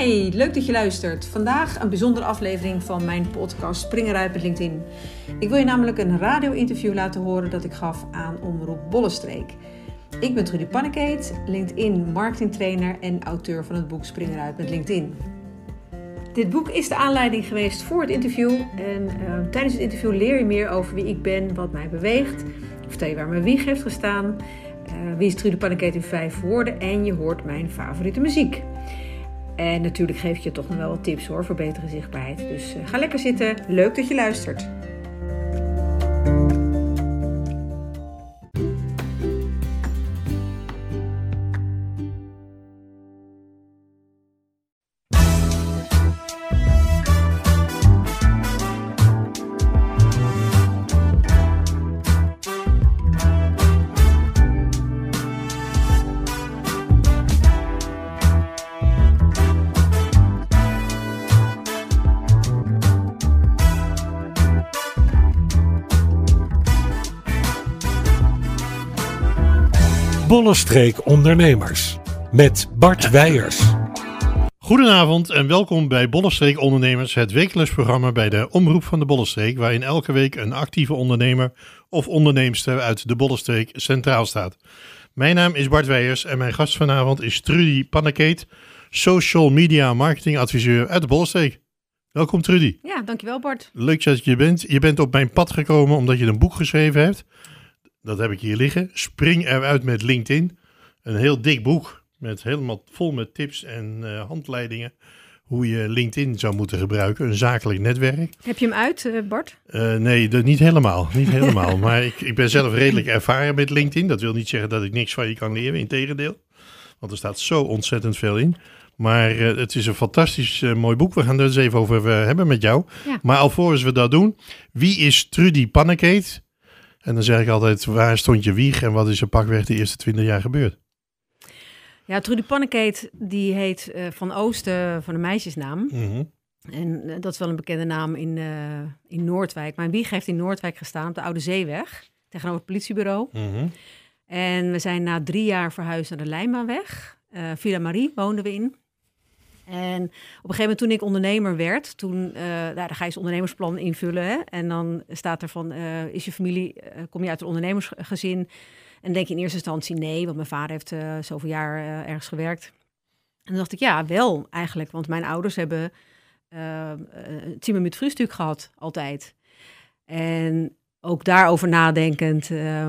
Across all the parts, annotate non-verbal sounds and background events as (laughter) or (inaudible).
Hi, leuk dat je luistert. Vandaag een bijzondere aflevering van mijn podcast Springen uit met LinkedIn. Ik wil je namelijk een radio-interview laten horen dat ik gaf aan Omroep Bollestreek. Ik ben Trudy Pannekeet, LinkedIn marketingtrainer en auteur van het boek Springen uit met LinkedIn. Dit boek is de aanleiding geweest voor het interview. En uh, tijdens het interview leer je meer over wie ik ben, wat mij beweegt. Vertel je waar mijn wieg heeft gestaan. Uh, wie is Trudy Pannekeet in vijf woorden. En je hoort mijn favoriete muziek. En natuurlijk geef ik je toch nog wel wat tips hoor voor betere zichtbaarheid. Dus uh, ga lekker zitten. Leuk dat je luistert. Bollestreek Ondernemers met Bart Weijers. Goedenavond en welkom bij Bollestreek Ondernemers, het wekelijks programma bij de Omroep van de Bollestreek, waarin elke week een actieve ondernemer of onderneemster uit de Bollestreek centraal staat. Mijn naam is Bart Weijers en mijn gast vanavond is Trudy Pannekeet, social media marketing adviseur uit de Bollestreek. Welkom Trudy. Ja, dankjewel Bart. Leuk dat je bent. Je bent op mijn pad gekomen omdat je een boek geschreven hebt. Dat heb ik hier liggen. Spring eruit met LinkedIn. Een heel dik boek met helemaal vol met tips en uh, handleidingen hoe je LinkedIn zou moeten gebruiken, een zakelijk netwerk. Heb je hem uit, uh, Bart? Uh, nee, niet helemaal. Niet (laughs) helemaal. maar ik, ik ben zelf redelijk ervaren met LinkedIn. Dat wil niet zeggen dat ik niks van je kan leren, integendeel. Want er staat zo ontzettend veel in. Maar uh, het is een fantastisch mooi boek. We gaan er eens even over hebben met jou. Ja. Maar alvorens we dat doen, wie is Trudy Pannekeet? En dan zeg ik altijd, waar stond je wieg en wat is er pakweg de eerste twintig jaar gebeurd? Ja, Trudy Pannekeet, die heet uh, Van Oosten van de meisjesnaam. Mm -hmm. En uh, dat is wel een bekende naam in, uh, in Noordwijk. Mijn wieg heeft in Noordwijk gestaan, op de Oude Zeeweg, tegenover het politiebureau. Mm -hmm. En we zijn na drie jaar verhuisd naar de Lijnbaanweg. Villa Marie woonden we in. En op een gegeven moment toen ik ondernemer werd, toen uh, nou, dan ga je je ondernemersplan invullen. Hè? En dan staat er van, uh, is je familie, uh, kom je uit een ondernemersgezin? En denk je in eerste instantie nee, want mijn vader heeft zoveel jaar ergens gewerkt. En dan dacht ik, ja, wel eigenlijk, want mijn ouders hebben met Frühstück gehad, altijd. En ook daarover nadenkend, uh,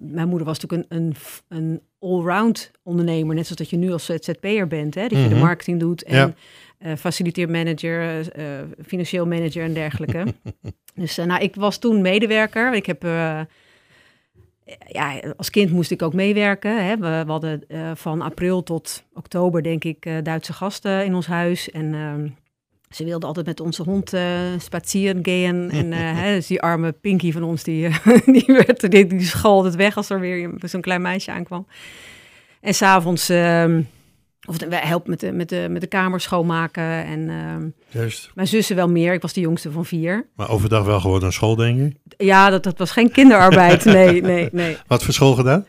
mijn moeder was natuurlijk een, een, een allround ondernemer, net zoals dat je nu als ZZP'er bent, hè? dat je mm -hmm. de marketing doet en ja. uh, faciliteer manager, uh, financieel manager en dergelijke. (laughs) dus nou, ik was toen medewerker. Ik heb, ja, als kind moest ik ook meewerken. Hè? We, we hadden van april tot oktober, denk ik, Duitse gasten in ons huis en ehm, ze wilde altijd met onze hond uh, spazieren gaan. (laughs) En uh, hè, dus die arme Pinky van ons, die, uh, (laughs) die, werd, die, die schalde het weg als er weer zo'n klein meisje aankwam. En s'avonds, uh, of wij helpen met de, met, de, met de kamer schoonmaken. En Juist. mijn zussen wel meer. Ik was de jongste van vier. Maar overdag wel gewoon naar school, denk je? Ja, dat, dat was geen kinderarbeid. (laughs) nee, nee, nee. Wat voor school gedaan?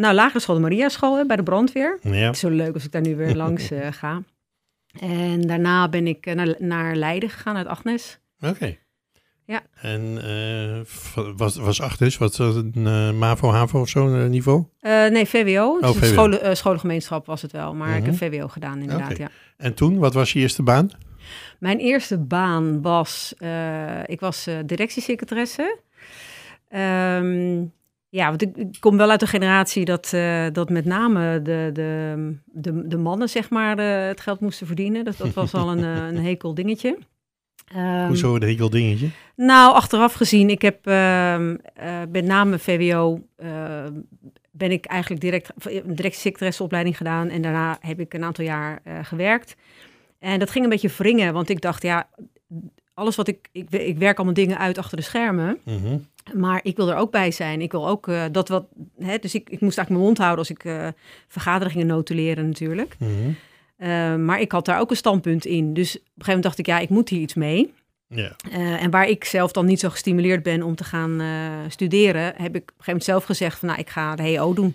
nou, lagere school, de Maria School hè, bij de brandweer. Ja. Het is zo leuk als ik daar nu weer langs ga. En daarna ben ik uh, naar, naar, Leiden gegaan, uit Agnes. Oké. Okay. Ja. En uh, was, was Agnes, wat een uh, MAVO, HAVO of zo'n niveau? nee, VWO. Oh, dus Scholen, scholengemeenschap was het wel, maar ik heb VWO gedaan inderdaad, okay. ja. En toen, wat was je eerste baan? Mijn eerste baan was, ik was directiesecretaresse. Um, ja, want ik, ik, kom wel uit een generatie dat, uh, dat met name de, de, de, de mannen zeg maar uh, het geld moesten verdienen. Dat, dat was al een, uh, een hekel dingetje. Um, Hoezo een hekel dingetje? Nou, achteraf gezien, ik heb ehm, met name VWO ben ik eigenlijk direct direct secretaresseopleiding gedaan en daarna heb ik een aantal jaar gewerkt. En dat ging een beetje wringen, want ik dacht, ja, alles wat ik, ik, ik werk allemaal dingen uit achter de schermen. Mm -hmm. Maar ik wil er ook bij zijn. Ik wil ook uh, dat wat. Hè, dus ik, ik moest eigenlijk mijn mond houden als ik uh, vergaderingen notuleren, natuurlijk. Mm -hmm. uh, maar ik had daar ook een standpunt in. Dus op een gegeven moment dacht ik, ja, ik moet hier iets mee. Yeah. en waar ik zelf dan niet zo gestimuleerd ben om te gaan studeren, heb ik op een gegeven moment zelf gezegd van, nou, ik ga de HEO doen. En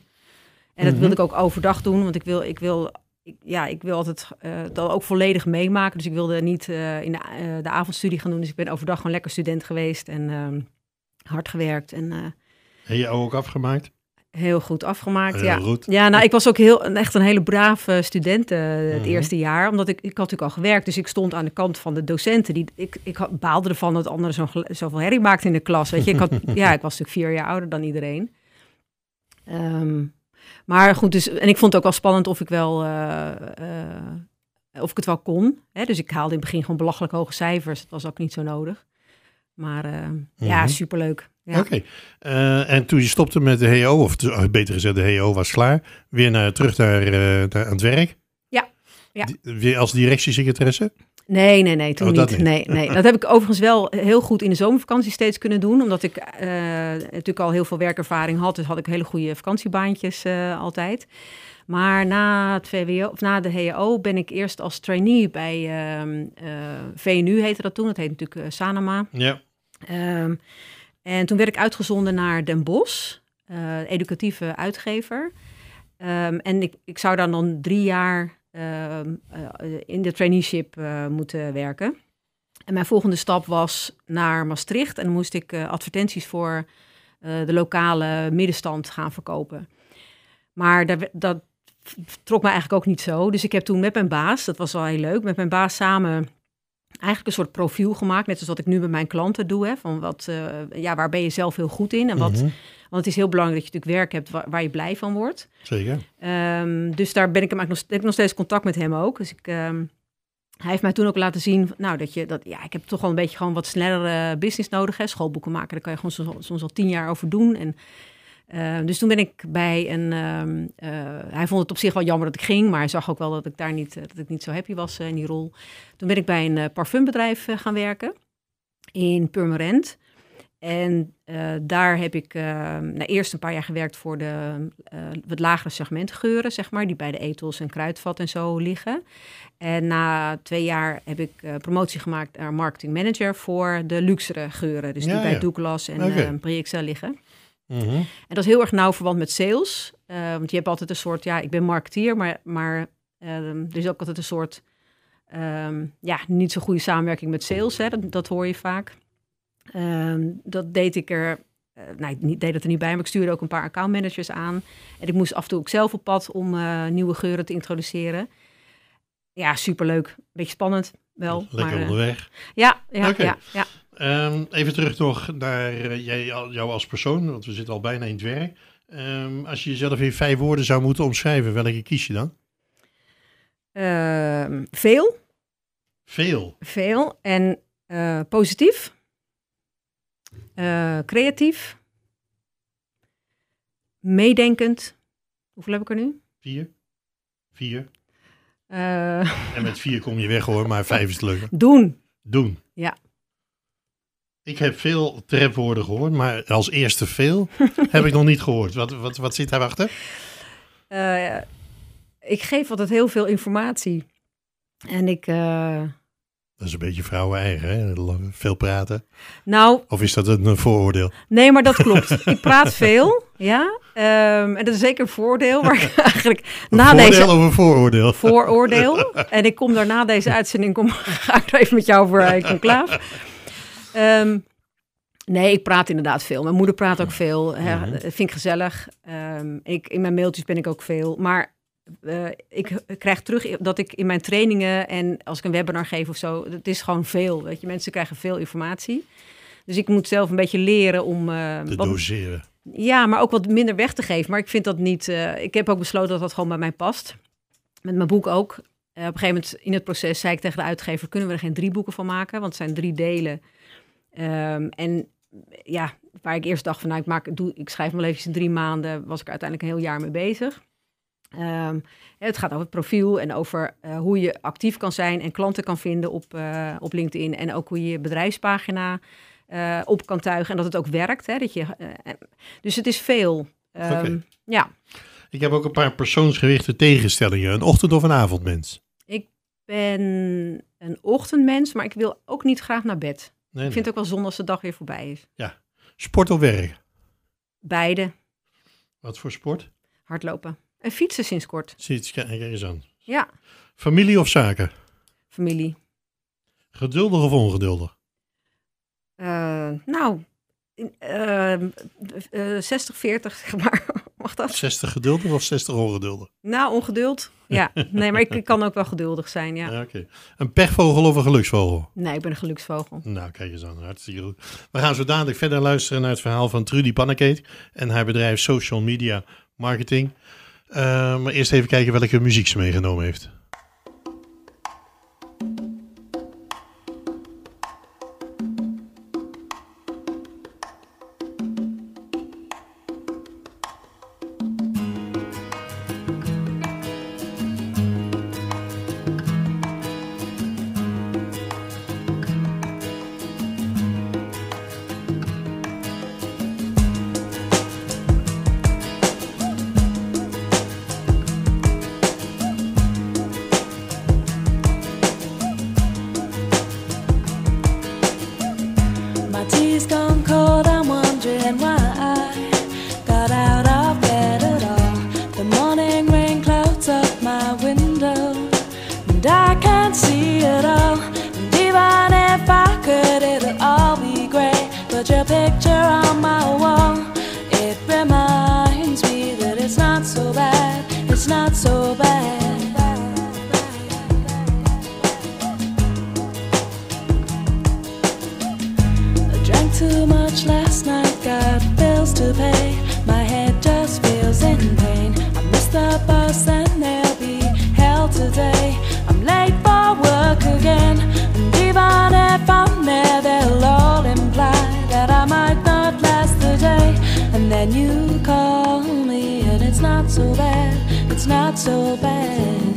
dat mm -hmm. wilde ik ook overdag doen, want ik wil, ik wil ik, ja, ik wil altijd uh, dat ook volledig meemaken. Dus ik wilde niet uh, in de, uh, de, avondstudie gaan doen. Dus ik ben overdag gewoon lekker student geweest en ehm, hard gewerkt. En, en je ook afgemaakt? Heel goed afgemaakt, Heel ja. goed. Ja, nou, ik was ook heel, echt een hele brave student het Mhm. eerste jaar. Omdat ik, ik had natuurlijk al gewerkt, dus ik stond aan de kant van de docenten. Die, ik, ik had- baalde ervan dat anderen zo, zoveel herrie maakten in de klas. Weet je, ik, had, (laughs) ja, ik was natuurlijk vier jaar ouder dan iedereen. Ehm, maar goed, dus, en ik vond het ook wel spannend of ik wel, eh, eh, of ik het wel kon. Hè? Dus ik haalde in het begin gewoon belachelijk hoge cijfers. Dat was ook niet zo nodig. Maar eh, ja, Mhm. superleuk. Ja. Oké. Eh, en toen je stopte met de HO, of oh, beter gezegd, de HO was klaar, weer naar, terug naar, eh, naar aan het werk? Ja, ja. Weer als directiesecretaresse? Nee, nee, nee, toen Oh, niet. niet. Nee, (laughs) nee. Dat heb ik overigens wel heel goed in de zomervakantie steeds kunnen doen. Omdat ik eh, natuurlijk al heel veel werkervaring had. Dus had ik hele goede vakantiebaantjes eh, altijd. Maar na het VWO, of na de HO ben ik eerst als trainee bij ehm, eh, VNU heette dat toen. Dat heet natuurlijk eh, Sanama. Ja. Ehm, en toen werd ik uitgezonden naar Den Bosch, eh, educatieve uitgever. Ehm, en ik, ik zou dan dan drie jaar in de traineeship moeten werken. En mijn volgende stap was naar Maastricht. En dan moest ik advertenties voor de lokale middenstand gaan verkopen. Maar dat trok me eigenlijk ook niet zo. Dus ik heb toen met mijn baas, dat was wel heel leuk, met mijn baas samen eigenlijk een soort profiel gemaakt. Net zoals wat ik nu met mijn klanten doe. Hè, van wat, eh, ja, waar ben je zelf heel goed in? En wat, Mhm. Want het is heel belangrijk dat je natuurlijk werk hebt waar, waar je blij van wordt. Zeker. Ehm, dus daar ben ik hem eigenlijk nog, heb ik nog steeds contact met hem ook. Dus ik, ehm, hij heeft mij toen ook laten zien, nou, dat je dat, ja, ik heb toch wel een beetje gewoon wat snellere business nodig. Hè. Schoolboeken maken, daar kan je gewoon soms, soms al tien jaar over doen. En, eh, dus toen ben ik bij een, ehm, eh, hij vond het op zich wel jammer dat ik ging, maar hij zag ook wel dat ik daar niet, eh, dat ik niet zo happy was eh, in die rol. Toen ben ik bij een parfumbedrijf gaan werken in Purmerend. En daar heb ik eh, nou, eerst een paar jaar gewerkt voor de eh, wat lagere segmentgeuren, zeg maar, die bij de etels en kruidvat en zo liggen. En na twee jaar heb ik promotie gemaakt naar marketing manager voor de luxere geuren. Dus die bij ja. Douglas en eh Briexel Mhm. En dat is heel erg nauw verwant met sales. eh, want je hebt altijd een soort, ja, ik ben marketeer, maar, maar ehm, er is ook altijd een soort, ehm, ja, niet zo goede samenwerking met sales. Hè, dat, dat hoor je vaak. Ehm, dat deed ik er, eh, nou, ik deed dat er niet bij, maar ik stuurde ook een paar accountmanagers aan. En ik moest af en toe ook zelf op pad om eh, nieuwe geuren te introduceren. Ja, superleuk. Beetje spannend wel. Lekker maar, onderweg. ja, ja, ja, ja. Ehm, even terug nog naar eh, jij, jou als persoon, want we zitten al bijna in het werk. Ehm, als je jezelf in vijf woorden zou moeten omschrijven, welke kies je dan? Ehm, veel. Veel. Veel en eh, positief, Eh, creatief, meedenkend. Hoeveel heb ik er nu? Vier. Vier. En met vier kom je weg hoor, maar (laughs) vijf is het leuker. doen. Doen. Ja. Ik heb veel trefwoorden gehoord, maar als eerste veel (laughs) heb ik nog niet gehoord. Wat, wat, wat zit daarachter? Eh, ik geef altijd heel veel informatie. En ik, eh, Dat is een beetje vrouwen eigen, hè? Veel praten. nou, Of is dat een eh, vooroordeel? nee, maar dat klopt. (laughs) ik praat veel, ja. Ehm, en dat is zeker een voordeel, waar ik (laughs) eigenlijk Een na voordeel deze of een vooroordeel? vooroordeel. En ik kom daar na deze uitzending, kom, ga ik er even met jou voor in conclave. Ehm nee, ik praat inderdaad veel. Mijn moeder praat ook veel. Hè, Mhm. Vind ik gezellig. Ehm, ik, in mijn mailtjes ben ik ook veel. Maar eh, ik krijg terug dat ik in mijn trainingen en als ik een webinar geef of zo, het is gewoon veel. Weet je, mensen krijgen veel informatie. Dus ik moet zelf een beetje leren om. eh, Te wat- doseren. ja, maar ook wat minder weg te geven. Maar ik vind dat niet. eh, ik heb ook besloten dat dat gewoon bij mij past. Met mijn boek ook. Op een gegeven moment in het proces zei ik tegen de uitgever: kunnen we er geen drie boeken van maken? Want het zijn drie delen. Ehm, en ja, waar ik eerst dacht van, nou, ik, maak, doe, ik schrijf wel eventjes in drie maanden, was ik er uiteindelijk een heel jaar mee bezig. Ehm, het gaat over het profiel en over eh, hoe je actief kan zijn en klanten kan vinden op, eh, op LinkedIn. En ook hoe je je bedrijfspagina eh, op kan tuigen en dat het ook werkt. Hè, dat je, dus het is veel. Ehm. Ja, Ik heb ook een paar persoonsgerichte tegenstellingen. Een ochtend- of een avondmens? ik ben een ochtendmens, maar ik wil ook niet graag naar bed. Nee, Ik vind het ook wel zonde als de dag weer voorbij is. Sport of werk? Beide, Wat voor sport? hardlopen. En fietsen sinds kort. Je, kijk eens aan. Ja, Familie of zaken? familie. Geduldig of ongeduldig? Eh, nou, in- eh, eh, 60, 40, zeg maar. Mag dat? 60 geduldig of 60 ongeduldig? Nou, ongeduld. Ja, nee, maar ik, ik (laughs) kan ook wel geduldig zijn, ja. Ja, oké. Een pechvogel of een geluksvogel? Nee, ik ben een geluksvogel. Nou, kijk eens aan. Hartstikke goed. We gaan zo dadelijk verder luisteren naar het verhaal van Trudy Pannekeet en haar bedrijf Social Media Marketing. Eh, maar eerst even kijken welke muziek ze meegenomen heeft. Picture on my wall, it reminds me that it's not so bad, it's not so bad. I drank too much last night, got bills to pay. You call me, and it's not so bad, it's not so bad.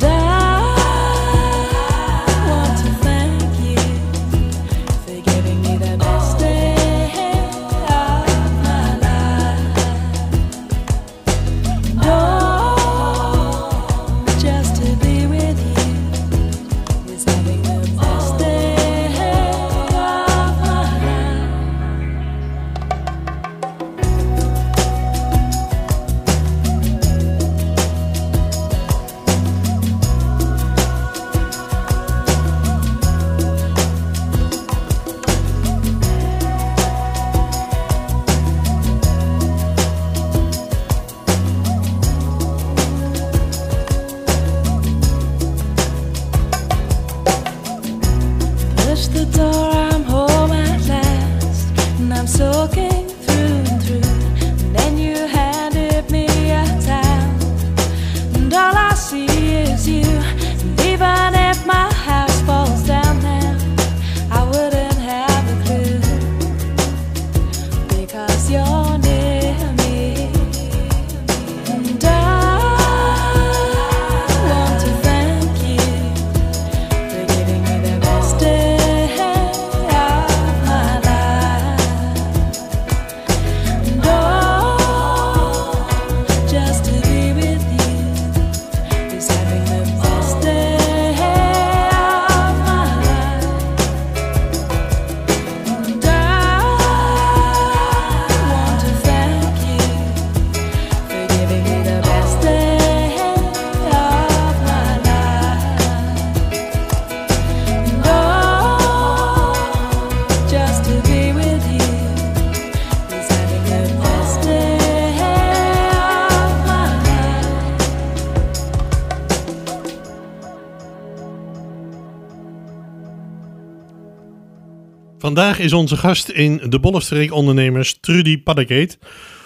Is onze gast in de Bollenstreek ondernemers Trudy Paddekeet,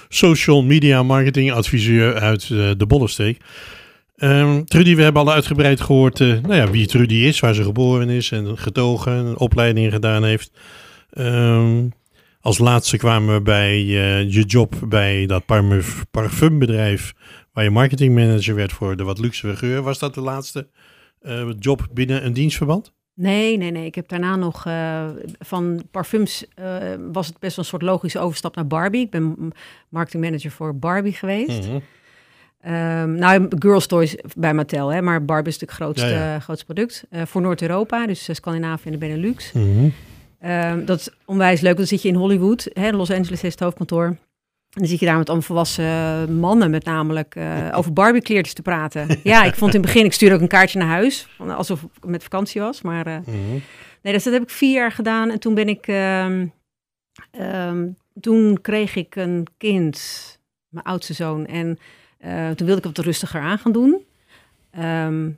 social media marketing adviseur uit eh, de Bollenstreek. Ehm, Trudy, we hebben al uitgebreid gehoord eh, nou ja, wie Trudy is, waar ze geboren is en getogen, een opleiding gedaan heeft. Ehm, als laatste kwamen we bij eh, je job bij dat parfum- parfumbedrijf waar je marketingmanager werd voor de wat luxere geur. Was dat de laatste job binnen een dienstverband? Nee, nee, nee. Ik heb daarna nog eh, van parfums eh, was het best wel een soort logische overstap naar Barbie. Ik ben marketingmanager voor Barbie geweest. Ehm, nou, Girls Toys bij Mattel, hè, maar Barbie is natuurlijk het grootste, Ja, ja. grootste product. Eh, voor Noord-Europa, dus Scandinavië en de Benelux. Mhm. Ehm, dat is onwijs leuk. Dan zit je in Hollywood. Hè, Los Angeles is het hoofdkantoor. Dan zit je daar met allemaal volwassen mannen met namelijk eh, (laughs) over Barbie-kleertjes te praten. Ja, ik vond in het begin, ik stuurde ook een kaartje naar huis, alsof ik met vakantie was. Maar eh, Mhm. nee, dus dat heb ik vier jaar gedaan. En toen ben ik, ehm, ehm, toen kreeg ik een kind, mijn oudste zoon. En eh, toen wilde ik het wat rustiger aan gaan doen. Ehm,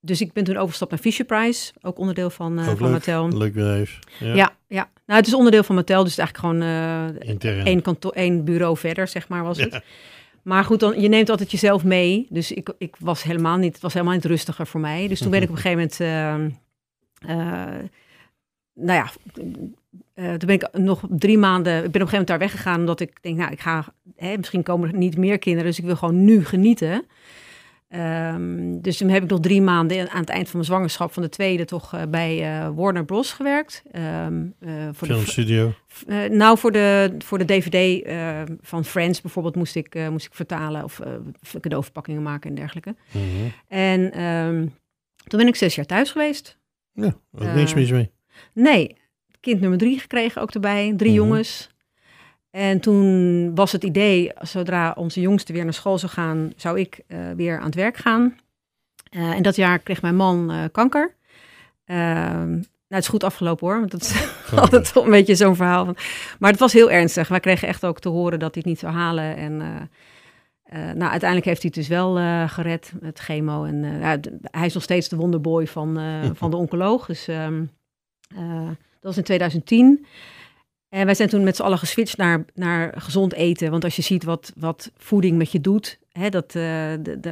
dus ik ben toen overgestapt naar Fisher Price, ook onderdeel van, eh Ook van leuk. Mattel. Leuk bedrijf. Ja. Ja. ja, Nou, het is onderdeel van Mattel, dus het is eigenlijk gewoon Intern. één, kantoor, één bureau verder, zeg maar, was het. Maar goed, dan, je neemt altijd jezelf mee. Dus ik, ik was helemaal niet, het was helemaal niet rustiger voor mij. Dus toen (laughs) ben ik op een gegeven moment, eh, nou ja, toen ben ik nog drie maanden, ik ben op een gegeven moment daar weggegaan, omdat ik denk, nou, ik ga, hè, misschien komen er niet meer kinderen, dus ik wil gewoon nu genieten. Ehm, dus toen heb ik nog drie maanden aan het eind van mijn zwangerschap van de tweede toch eh, bij eh, Warner Bros. gewerkt. Eh, voor de, Filmstudio. eh, nou, voor de, voor de DVD van Friends bijvoorbeeld moest ik, moest ik vertalen of cadeauverpakkingen maken en dergelijke. Mhm. En ehm, toen ben ik zes jaar thuis geweest. Ja, ook niks mis mee. Nee, kind nummer drie gekregen ook erbij, drie Mhm. jongens. En toen was het idee, zodra onze jongste weer naar school zou gaan, zou ik eh, weer aan het werk gaan. Eh, en dat jaar kreeg mijn man eh, kanker. Ehm, nou, het is goed afgelopen hoor, want dat is (laughs) (laughs) altijd een beetje zo'n verhaal. Van. Maar het was heel ernstig. Wij kregen echt ook te horen dat hij het niet zou halen. En nou, uiteindelijk heeft hij het dus wel gered met chemo. En hij is nog steeds de wonderboy van, (laughs) van de oncoloog. Dus ehm, eh, dat was in 2010. En wij zijn toen met z'n allen geswitcht naar, naar gezond eten. Want als je ziet wat, wat voeding met je doet, hè, dat, eh,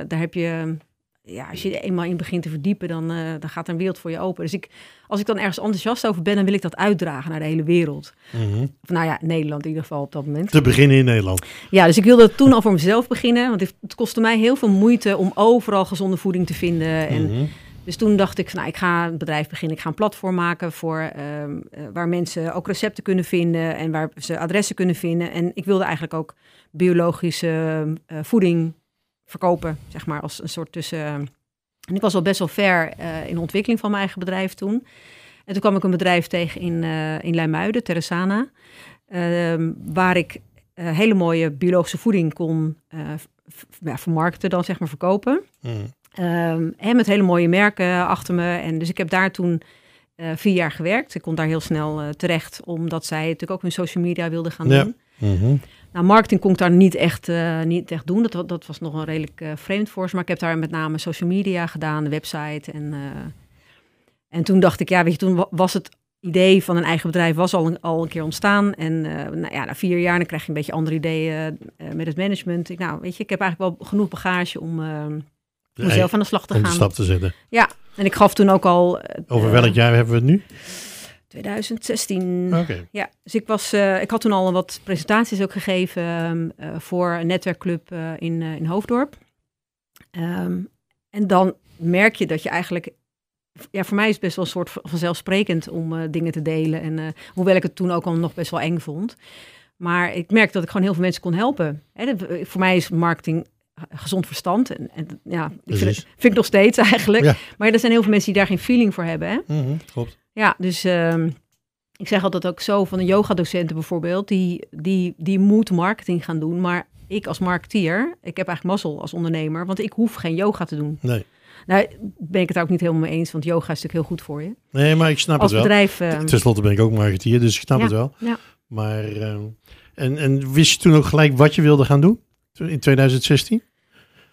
daar heb je... Ja, als je er eenmaal in begint te verdiepen, dan, eh, dan gaat er een wereld voor je open. Dus ik, als ik dan ergens enthousiast over ben, dan wil ik dat uitdragen naar de hele wereld. Mhm. Of nou ja, Nederland in ieder geval op dat moment. Te beginnen in Nederland. Ja, dus ik wilde toen al voor mezelf beginnen. Want het het kostte mij heel veel moeite om overal gezonde voeding te vinden. En Mhm. Dus toen dacht ik, van, nou, ik ga een bedrijf beginnen. Ik ga een platform maken voor, ehm, eh, waar mensen ook recepten kunnen vinden en waar ze adressen kunnen vinden. En ik wilde eigenlijk ook biologische eh, voeding verkopen, zeg maar, als een soort tussen. En ik was al best wel ver eh, in de ontwikkeling van mijn eigen bedrijf toen. En toen kwam ik een bedrijf tegen in, eh in Leimuiden, Terrasana, ehm, waar ik eh, hele mooie biologische voeding kon eh, ja, vermarkten, dan zeg maar verkopen. Mhm. Ehm, en met hele mooie merken achter me. En dus ik heb daar toen eh, vier jaar gewerkt. Ik kon daar heel snel eh, terecht, omdat zij natuurlijk ook hun social media wilden gaan Ja. doen. Mhm. Nou, marketing kon ik daar niet echt, eh, niet echt doen. Dat, dat was nog een redelijk vreemd voor ze. Maar ik heb daar met name social media gedaan, de website. En, en toen dacht ik, ja, weet je, toen wa- was het idee van een eigen bedrijf was al een, al een keer ontstaan. En nou ja, na vier jaar dan krijg je een beetje andere ideeën met het management. Ik, nou, weet je, ik heb eigenlijk wel genoeg bagage om, eh, De om zelf aan de slag te Om de gaan. stap te zetten. En ik gaf toen ook al... eh, Over welk jaar hebben we het nu? 2016. Oké. Ja, dus ik, was, eh, ik had toen al wat presentaties ook gegeven ehm, eh, voor een netwerkclub in, in Hoofddorp. Ehm, en dan merk je dat je eigenlijk... Ja, voor mij is het best wel een soort vanzelfsprekend om dingen te delen. En, hoewel ik het toen ook al nog best wel eng vond. Maar ik merk dat ik gewoon heel veel mensen kon helpen. Hè, voor mij is marketing gezond verstand. En, en ja, ik vind, het- vind ik nog steeds eigenlijk. Ja. Maar er zijn heel veel mensen die daar geen feeling voor hebben. Hè? Mhm, Klopt. Ja, dus ehm, ik zeg altijd ook zo van de yogadocenten bijvoorbeeld, die, die, die moet marketing gaan doen. Maar ik als marketeer, ik heb eigenlijk mazzel als ondernemer, want ik hoef geen yoga te doen. Nee. Nou, ben ik het ook niet helemaal mee eens, want yoga is natuurlijk heel goed voor je. nee, maar ik snap Als het wel. bedrijf... ehm, Ten slotte ben ik ook marketeer, dus ik snap Ja, het wel. ja. Maar, ehm, en, en wist je toen ook gelijk wat je wilde gaan doen in 2016?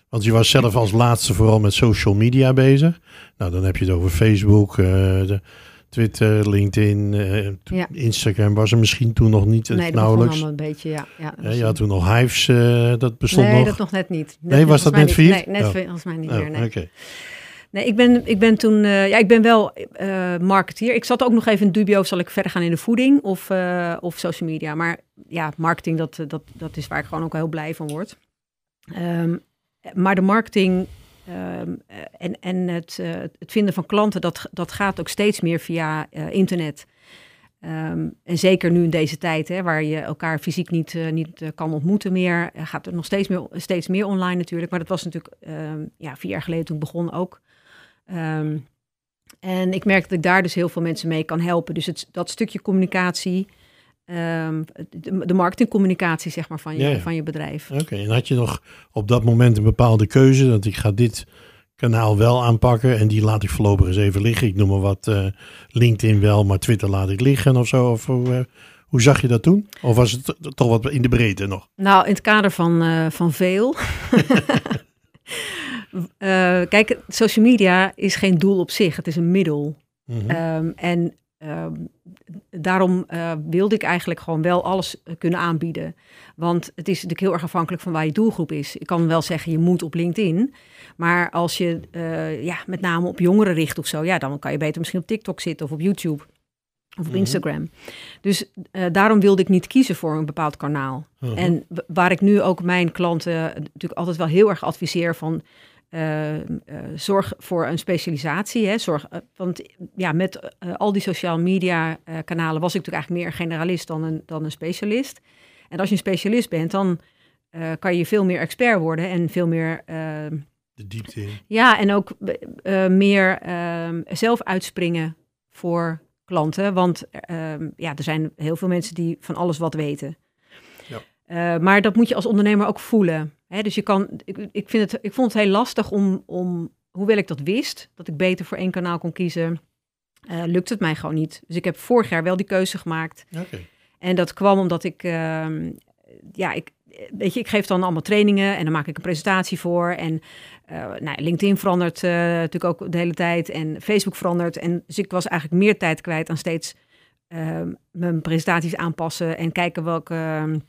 Want je was zelf als laatste vooral met social media bezig. Nou, dan heb je het over Facebook, eh, de Twitter, LinkedIn, eh, Ja. Instagram was er misschien toen nog niet, eh, nee, dat nauwelijks. allemaal een beetje, ja. ja was- je had toen nog Hives, eh, dat bestond nee, nog. dat nog net niet. Net- Nee, was dat net failliet? Nee, net Oh. fa- volgens mij niet Oh, meer, nee. oké. Nee, ik ben, ik ben toen, eh, ja, ik ben wel eh marketeer. Ik zat ook nog even in dubio, zal ik verder gaan in de voeding of, eh, of social media. Maar ja, marketing, dat, dat, dat is waar ik gewoon ook heel blij van word. Ehm, maar de marketing ehm, eh, en, en het, het vinden van klanten, dat, dat gaat ook steeds meer via internet. Ehm, en zeker nu in deze tijd, hè, waar je elkaar fysiek niet, niet kan ontmoeten meer, gaat er nog steeds meer, steeds meer online natuurlijk. Maar dat was natuurlijk ja, vier jaar geleden toen ik begon ook. Ehm, en ik merk dat ik daar dus heel veel mensen mee kan helpen. Dus het, dat stukje communicatie, ehm, de, de marketingcommunicatie zeg maar, van, je, Ja, ja. van je bedrijf. Oké, en had je nog op dat moment een bepaalde keuze dat ik ga dit kanaal wel aanpakken en die laat ik voorlopig eens even liggen. Ik noem maar wat eh, LinkedIn wel, maar Twitter laat ik liggen of zo. Of hoe, eh, hoe zag je dat toen? Of was het toch wat in de breedte nog? Nou, in het kader van, eh, van veel. (laughs) Eh, kijk, social media is geen doel op zich, het is een middel. Mhm. Ehm, en ehm, daarom eh, wilde ik eigenlijk gewoon wel alles eh, kunnen aanbieden. Want het is natuurlijk heel erg afhankelijk van waar je doelgroep is. Ik kan wel zeggen, je moet op LinkedIn. Maar als je ja, met name op jongeren richt of zo, ja, dan kan je beter misschien op TikTok zitten of op YouTube of op Mhm. Instagram. Dus eh, daarom wilde ik niet kiezen voor een bepaald kanaal. Mhm. En waar ik nu ook mijn klanten natuurlijk altijd wel heel erg adviseer van eh, eh, zorg voor een specialisatie. Hè? Zorg, want ja, met al die social media kanalen was ik natuurlijk eigenlijk meer een generalist dan een, dan een specialist. En als je een specialist bent, dan kan je veel meer expert worden en veel meer eh, De diepte in. ja, en ook meer ehm, zelf uitspringen voor klanten. Want ehm, ja, er zijn heel veel mensen die van alles wat weten. Ja. Eh, maar dat moet je als ondernemer ook voelen. Hè? Dus je kan, ik, ik, vind het, ik vond het heel lastig om, om, hoewel ik dat wist, dat ik beter voor één kanaal kon kiezen, eh, lukt het mij gewoon niet. Dus ik heb vorig jaar wel die keuze gemaakt. Oké. En dat kwam omdat ik, ehm, ja, ik, weet je, ik geef dan allemaal trainingen en dan maak ik een presentatie voor. En eh, nou, LinkedIn verandert eh, natuurlijk ook de hele tijd en Facebook verandert. En dus ik was eigenlijk meer tijd kwijt aan steeds ehm, mijn presentaties aanpassen en kijken welke. ehm,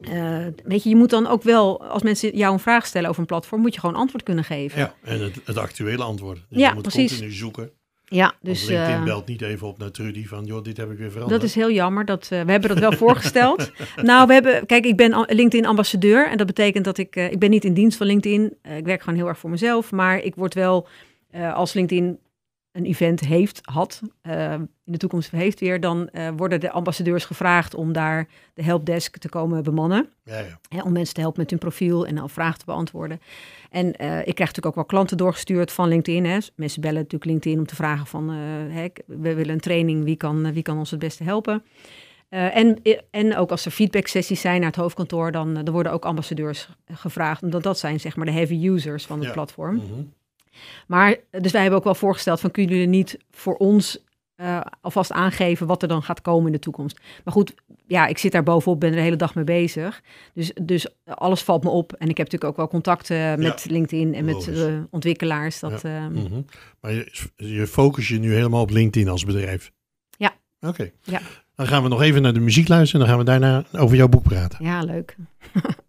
eh, weet je, je moet dan ook wel, als mensen jou een vraag stellen over een platform, moet je gewoon antwoord kunnen geven. Ja, en het, het actuele antwoord. Dus Ja, je moet precies. continu zoeken. Ja, Dus, LinkedIn eh, belt niet even op naar Trudy van, joh, dit heb ik weer veranderd. Dat is heel jammer. Dat, eh, we hebben dat wel voorgesteld. (laughs) Nou, we hebben, kijk, ik ben LinkedIn-ambassadeur. En dat betekent dat ik, eh, ik ben niet in dienst van LinkedIn. Ik werk gewoon heel erg voor mezelf. Maar ik word wel, als LinkedIn een event heeft, had, eh, in de toekomst heeft weer, dan eh, worden de ambassadeurs gevraagd om daar de helpdesk te komen bemannen. Ja, ja. Hè, om mensen te helpen met hun profiel en al vragen te beantwoorden. En eh, ik krijg natuurlijk ook wel klanten doorgestuurd van LinkedIn. Hè. Mensen bellen natuurlijk LinkedIn om te vragen van... hè, we willen een training, wie kan, wie kan ons het beste helpen? En, en ook als er feedback sessies zijn naar het hoofdkantoor... dan, dan worden ook ambassadeurs gevraagd. Omdat dat zijn zeg maar de heavy users van het Ja. platform. Mhm. Maar, eh, dus wij hebben ook wel voorgesteld van... kunnen jullie niet voor ons eh, alvast aangeven wat er dan gaat komen in de toekomst? Maar goed, ja, ik zit daar bovenop, ben er de hele dag mee bezig. Dus, dus alles valt me op. En ik heb natuurlijk ook wel contacten met LinkedIn en met eh, ontwikkelaars. Dat, eh, Mhm. Maar je, je focus je nu helemaal op LinkedIn als bedrijf? Ja. Oké. Ja. Dan gaan we nog even naar de muziek luisteren en dan gaan we daarna over jouw boek praten. ja, leuk. (laughs)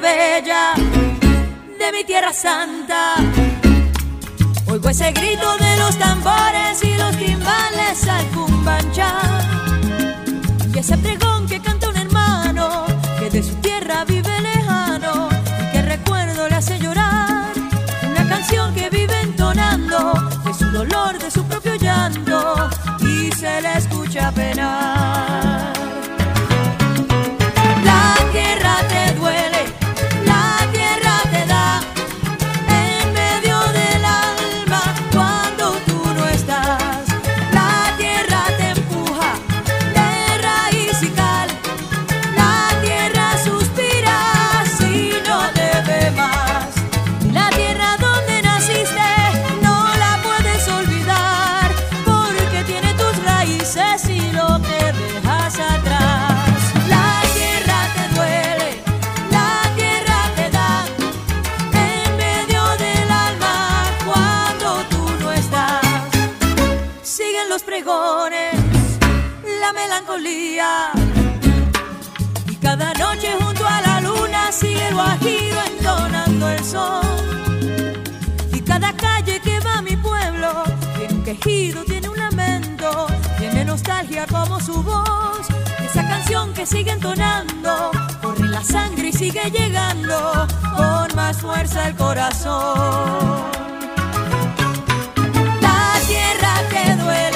bella, de mi tierra santa. Oigo ese grito de los tambores y los timbales al cumbancha. Y ese pregón que canta un hermano que de su tierra vive lejano y que recuerdo le hace llorar. Una canción que vive entonando de su dolor, de su propio llanto y se le escucha penar. Y cada noche junto a la luna sigue el guajiro entonando el sol. Y cada calle que va a mi pueblo tiene un quejido, tiene un lamento, tiene nostalgia como su voz. Esa canción que sigue entonando, corre la sangre y sigue llegando con más fuerza el corazón. La Vandaag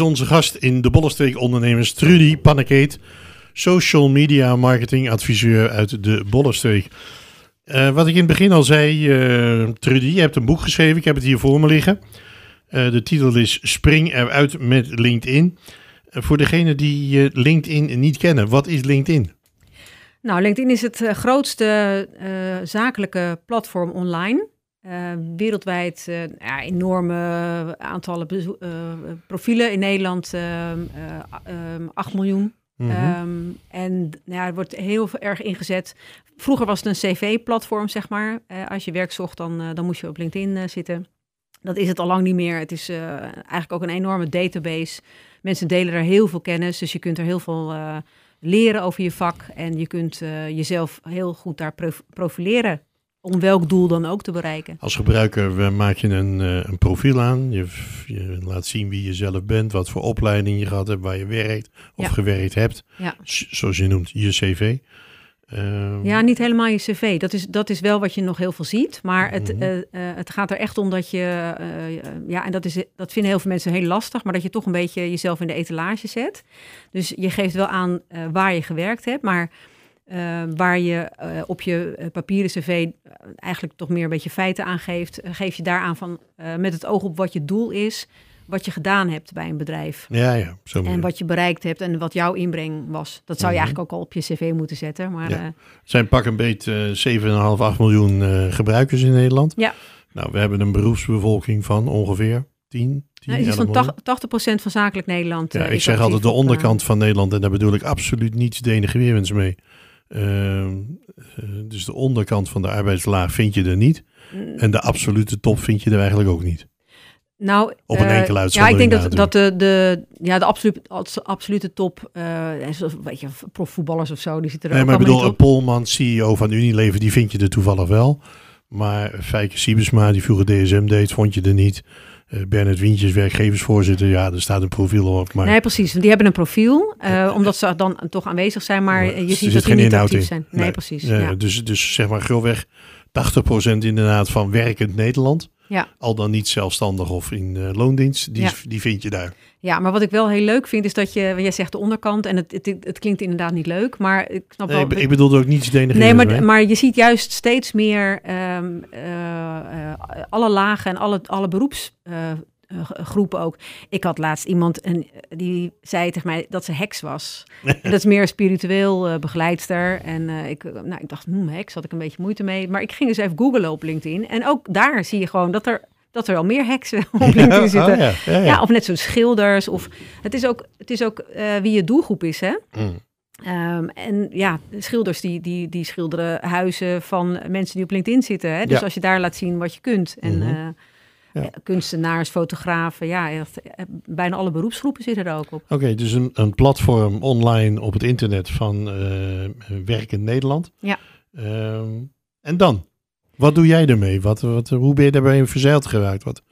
onze gast in de Bollenstreek Ondernemers Trudy Pannekeet, social media marketing adviseur uit de Bollenstreek. Eh, wat ik in het begin al zei, eh, Trudy, je hebt een boek geschreven, ik heb het hier voor me liggen. Eh, de titel is Spring eruit met LinkedIn. Voor degenen die LinkedIn niet kennen, wat is LinkedIn? Nou, LinkedIn is het grootste zakelijke platform online. Eh, wereldwijd eh, ja, enorme aantallen eh, profielen. In Nederland ehm, eh, ehm, 8 miljoen. Mhm. Ehm, en ja, er wordt heel erg ingezet. Vroeger was het een cv-platform, zeg maar. Als je werk zocht, dan, dan moest je op LinkedIn zitten. Dat is het al lang niet meer. Het is eigenlijk ook een enorme database. Mensen delen er heel veel kennis, dus je kunt er heel veel leren over je vak. En je kunt jezelf heel goed daar prof- profileren. Om welk doel dan ook te bereiken. Als gebruiker maak je een, eh, een profiel aan. Je, je laat zien wie je zelf bent, wat voor opleiding je gehad hebt, waar je werkt of Ja. gewerkt hebt. Ja. Zoals je noemt, je cv. Ehm, Ja, niet helemaal je cv. Dat is, dat is wel wat je nog heel veel ziet. Maar het, Mhm. eh, eh, het gaat er echt om dat je... ja, en dat, is, dat vinden heel veel mensen heel lastig... maar dat je toch een beetje jezelf in de etalage zet. Dus je geeft wel aan waar je gewerkt hebt... maar eh, waar je eh, op je eh, papieren cv eigenlijk toch meer een beetje feiten aangeeft... eh, geef je daaraan van, eh, met het oog op wat je doel is... wat je gedaan hebt bij een bedrijf. ja, ja, zo En wat je bereikt hebt en wat jouw inbreng was. Dat zou je Mhm. eigenlijk ook al op je cv moeten zetten. Maar Ja. zijn pak een beet eh 7,5, 8 miljoen gebruikers in Nederland. Ja. Nou, we hebben een beroepsbevolking van ongeveer 10, 10 Nou, iets 11 van miljoen. 80, 80% van zakelijk Nederland. Ja, ik is zeg altijd de onderkant van Nederland en daar bedoel ik absoluut niets denigrerends mee. Ehm, eh, dus de onderkant van de arbeidslaag vind je er niet. mm, En de absolute top vind je er eigenlijk ook niet. nou, Op een eh, enkele Ja, ik denk dat, dat de, de, ja, de absolute, abs- absolute top, eh, weet je, profvoetballers of zo, die zitten er Nee, ook maar ik bedoel, een. Polman, CEO van Unilever, die vind je er toevallig wel. Maar Fijke Siebesma, die vroeger DSM deed, vond je er niet. Eh Bernard Wientjes, werkgeversvoorzitter, ja, er staat een profiel op. Maar Nee, precies. Die hebben een profiel, eh, omdat ze dan toch aanwezig zijn, maar Maar je ziet dat die geen niet actief in. zijn. Nee, Nee. precies. Ja, Ja. dus, dus zeg maar grofweg 80% inderdaad van werkend Nederland. Ja. Al dan niet zelfstandig of in eh, loondienst, die, Ja. die vind je daar. ja, maar wat ik wel heel leuk vind, is dat je, jij zegt de onderkant, en het, het, het klinkt inderdaad niet leuk, maar ik snap Nee, wel... ik, ik bedoelde ook niets denigrerends Nee, maar, mee. maar je ziet juist steeds meer ehm, eh, eh, alle lagen en alle, alle beroepsgroepen ook. Ik had laatst iemand en die zei tegen mij dat ze heks was. en (laughs) dat is meer spiritueel eh, begeleidster. En eh, ik, nou, ik dacht, hmm, heks had ik een beetje moeite mee. Maar ik ging dus even googlen op LinkedIn. En ook daar zie je gewoon dat er, dat er al meer heksen op (laughs) LinkedIn Ja, zitten. oh ja, ja, ja. Ja, of net zoals schilders. Of, het is ook, het is ook eh, wie je doelgroep is, hè? Mm. Ehm, en ja, schilders die, die, die schilderen huizen van mensen die op LinkedIn zitten. Hè? Dus als je daar laat zien wat je kunt. En eh, Ja. eh, kunstenaars, fotografen, ja, echt, eh, bijna alle beroepsgroepen zitten er ook op. Oké, dus een, een platform online op het internet van eh Werkend Nederland. Ja. Ehm, en dan? Wat doe jij ermee? Wat, wat, hoe ben je daarbij verzeild geraakt? Wat?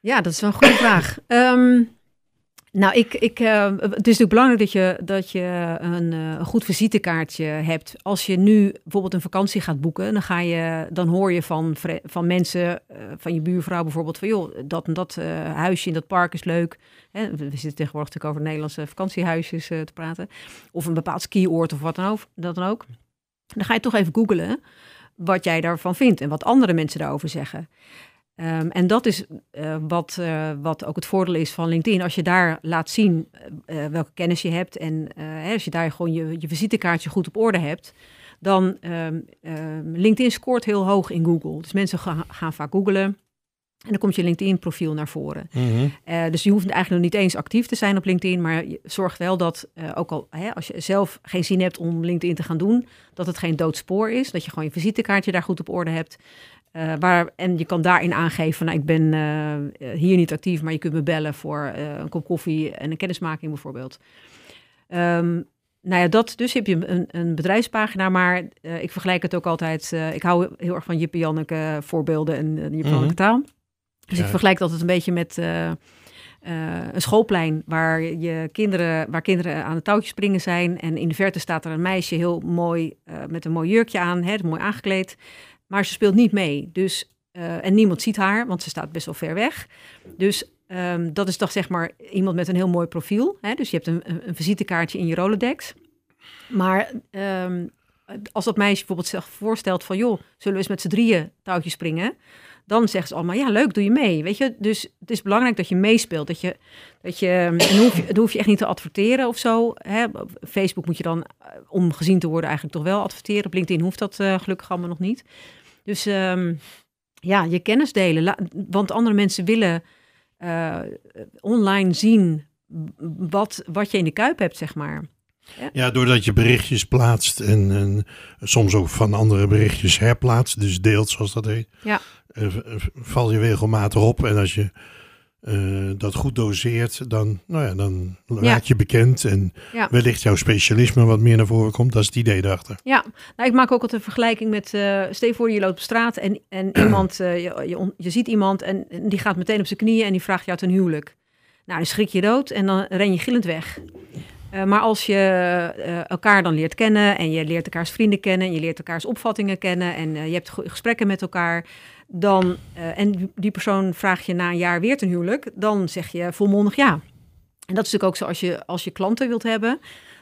Ja, dat is wel een goede (laughs) vraag. Ehm, nou, ik, ik, eh, het is natuurlijk belangrijk dat je, dat je een, eh, een goed visitekaartje hebt. Als je nu bijvoorbeeld een vakantie gaat boeken, dan, ga je, dan hoor je van, van mensen, eh, van je buurvrouw bijvoorbeeld, van joh, dat en dat huisje in dat park is leuk. Hè, we zitten tegenwoordig natuurlijk over Nederlandse vakantiehuisjes eh, te praten. Of een bepaald skioord of wat dan ook. Dat dan ook. Dan ga je toch even googlen wat jij daarvan vindt en wat andere mensen daarover zeggen. Ehm, en dat is eh, wat, eh, wat ook het voordeel is van LinkedIn. Als je daar laat zien eh, welke kennis je hebt en hè, als je daar gewoon je, je visitekaartje goed op orde hebt, dan um, um, LinkedIn scoort heel hoog in Google. Dus mensen gaan, gaan vaak googlen en dan komt je LinkedIn-profiel naar voren. Mm -hmm. uh, dus je hoeft eigenlijk nog niet eens actief te zijn op LinkedIn, maar je zorgt wel dat, uh, ook al hè, als je zelf geen zin hebt om LinkedIn te gaan doen, dat het geen doodspoor is. Dat je gewoon je visitekaartje daar goed op orde hebt. Uh, waar, en je kan daarin aangeven, nou, ik ben uh, hier niet actief, maar je kunt me bellen voor uh, een kop koffie en een kennismaking bijvoorbeeld. Um, nou ja, dat, dus heb je een, een bedrijfspagina, maar ik vergelijk het ook altijd. Ik hou heel erg van Jippe Janneke voorbeelden en uh, Janneke taal. Dus ja. ik vergelijk dat het een beetje met een schoolplein waar je kinderen, waar kinderen aan het touwtje springen zijn. En in de verte staat er een meisje heel mooi met een mooi jurkje aan, hè, mooi aangekleed. Maar ze speelt niet mee. Dus, uh, en niemand ziet haar, want ze staat best wel ver weg. Dus ehm, dat is toch zeg maar iemand met een heel mooi profiel. Hè? Dus je hebt een, een, visitekaartje in je Rolodex. Maar ehm, als dat meisje bijvoorbeeld zich voorstelt van... joh, zullen we eens met z'n drieën touwtjes springen? Dan zeggen ze allemaal, ja leuk, doe je mee. Weet je, dus het is belangrijk dat je meespeelt. Dat je, dat je, dan hoef je, hoef je echt niet te adverteren of zo. Hè? Facebook moet je dan, eh, om gezien te worden, eigenlijk toch wel adverteren. Op LinkedIn hoeft dat eh, gelukkig allemaal nog niet. Dus ehm, ja, je kennis delen. La- want andere mensen willen eh, online zien wat, wat je in de kuip hebt, zeg maar. Ja, doordat je berichtjes plaatst en, en soms ook van andere berichtjes herplaatst, dus deelt zoals dat heet, Ja. eh, val je regelmatig op. En als je eh, dat goed doseert, dan, nou ja, dan raak je bekend en Ja. wellicht jouw specialisme wat meer naar voren komt. Dat is het idee daarachter. Ja, nou, ik maak ook altijd een vergelijking met, eh stel voor je loopt op straat en, en (clears throat) iemand, eh, je, je, ziet iemand en, die gaat meteen op zijn knieën en die vraagt jou ten huwelijk. Nou, dan schrik je dood en dan ren je gillend weg. Maar als je elkaar dan leert kennen en je leert elkaars vrienden kennen en je leert elkaars opvattingen kennen en je hebt gesprekken met elkaar, dan, eh, en die- persoon vraagt je na een jaar weer ten huwelijk, dan zeg je volmondig ja. En dat is natuurlijk ook zo als je, als je klanten wilt hebben,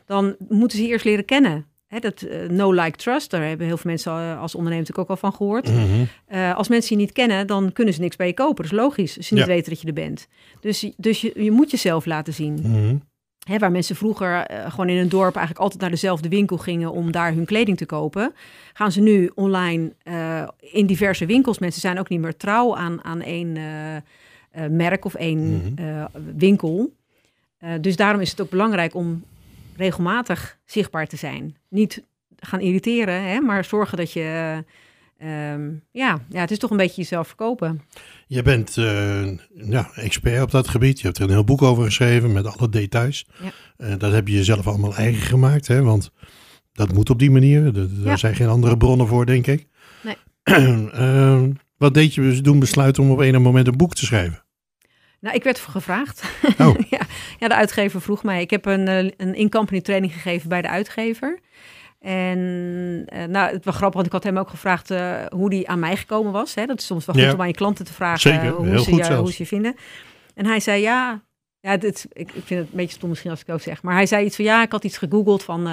dan moeten ze je eerst leren kennen. Hè, dat eh, no like trust, daar hebben heel veel mensen eh, als ondernemer natuurlijk ook al van gehoord. Mhm. Als mensen je niet kennen, dan kunnen ze niks bij je kopen. Dat is logisch, als ze niet Ja. weten dat je er bent. Dus, dus je, je moet jezelf laten zien. Mhm. Waar mensen vroeger eh, gewoon in een dorp eigenlijk altijd naar dezelfde winkel gingen om daar hun kleding te kopen, gaan ze nu online eh, in diverse winkels. Mensen zijn ook niet meer trouw aan, aan één eh, merk of één Mhm. winkel. Dus daarom is het ook belangrijk om regelmatig zichtbaar te zijn. Niet gaan irriteren, hè, maar zorgen dat je. Eh, ehm, ja, ja, het is toch een beetje jezelf verkopen. Je bent eh, ja, expert op dat gebied. Je hebt er een heel boek over geschreven met alle details. Ja. Eh, dat heb je jezelf allemaal eigen gemaakt, hè? want dat moet op die manier. Er er Ja. zijn geen andere bronnen voor, denk ik. Nee. (clears throat) Eh, wat deed je dus doen besluiten om op enig moment een boek te schrijven? Nou, ik werd gevraagd. Oh. (laughs) ja, ja, de uitgever vroeg mij. Ik heb een, eh, een in-company training gegeven bij de uitgever. En eh, nou, het was grappig, want ik had hem ook gevraagd eh, hoe die aan mij gekomen was. Hè? Dat is soms wel goed Ja. om aan je klanten te vragen Zeker, eh, hoe, heel ze je, zelfs. hoe ze je vinden. En hij zei ja, ja dit, ik, ik vind het een beetje stom misschien als ik het ook zeg. Maar hij zei iets van ja, ik had iets gegoogeld van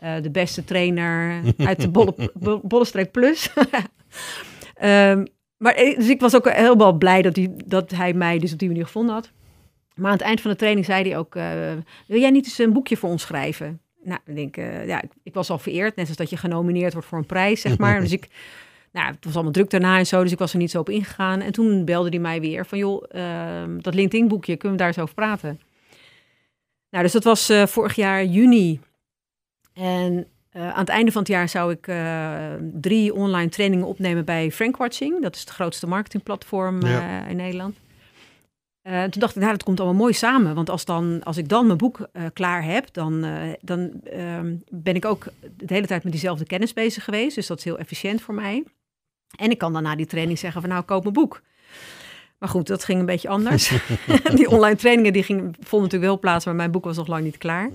de beste trainer (laughs) uit de Bolle, Bollestreek Plus. (laughs) Ehm, maar dus ik was ook helemaal blij dat hij, dat hij mij dus op die manier gevonden had. Maar aan het eind van de training zei hij ook: Wil jij niet eens een boekje voor ons schrijven? Nou, ik denk, eh, ja, ik, ik was al vereerd, net als dat je genomineerd wordt voor een prijs, zeg maar. (laughs) dus ik, nou, het was allemaal druk daarna en zo, dus ik was er niet zo op ingegaan. En toen belde hij mij weer van: Joh, ehm, dat LinkedIn-boekje, kunnen we daar eens over praten? Nou, dus dat was eh, vorig jaar juni. En eh, aan het einde van het jaar zou ik drie online trainingen opnemen bij Frankwatching. Dat is het grootste marketingplatform Ja. in Nederland. Eh, toen dacht ik, nou, dat komt allemaal mooi samen. Want als, dan, als ik dan mijn boek eh, klaar heb, dan, eh, dan ehm, ben ik ook de hele tijd met diezelfde kennis bezig geweest. Dus dat is heel efficiënt voor mij. En ik kan dan na die training zeggen van, nou, koop mijn boek. Maar goed, dat ging een beetje anders. (laughs) (laughs) die online trainingen die gingen, vonden natuurlijk wel plaats, maar mijn boek was nog lang niet klaar.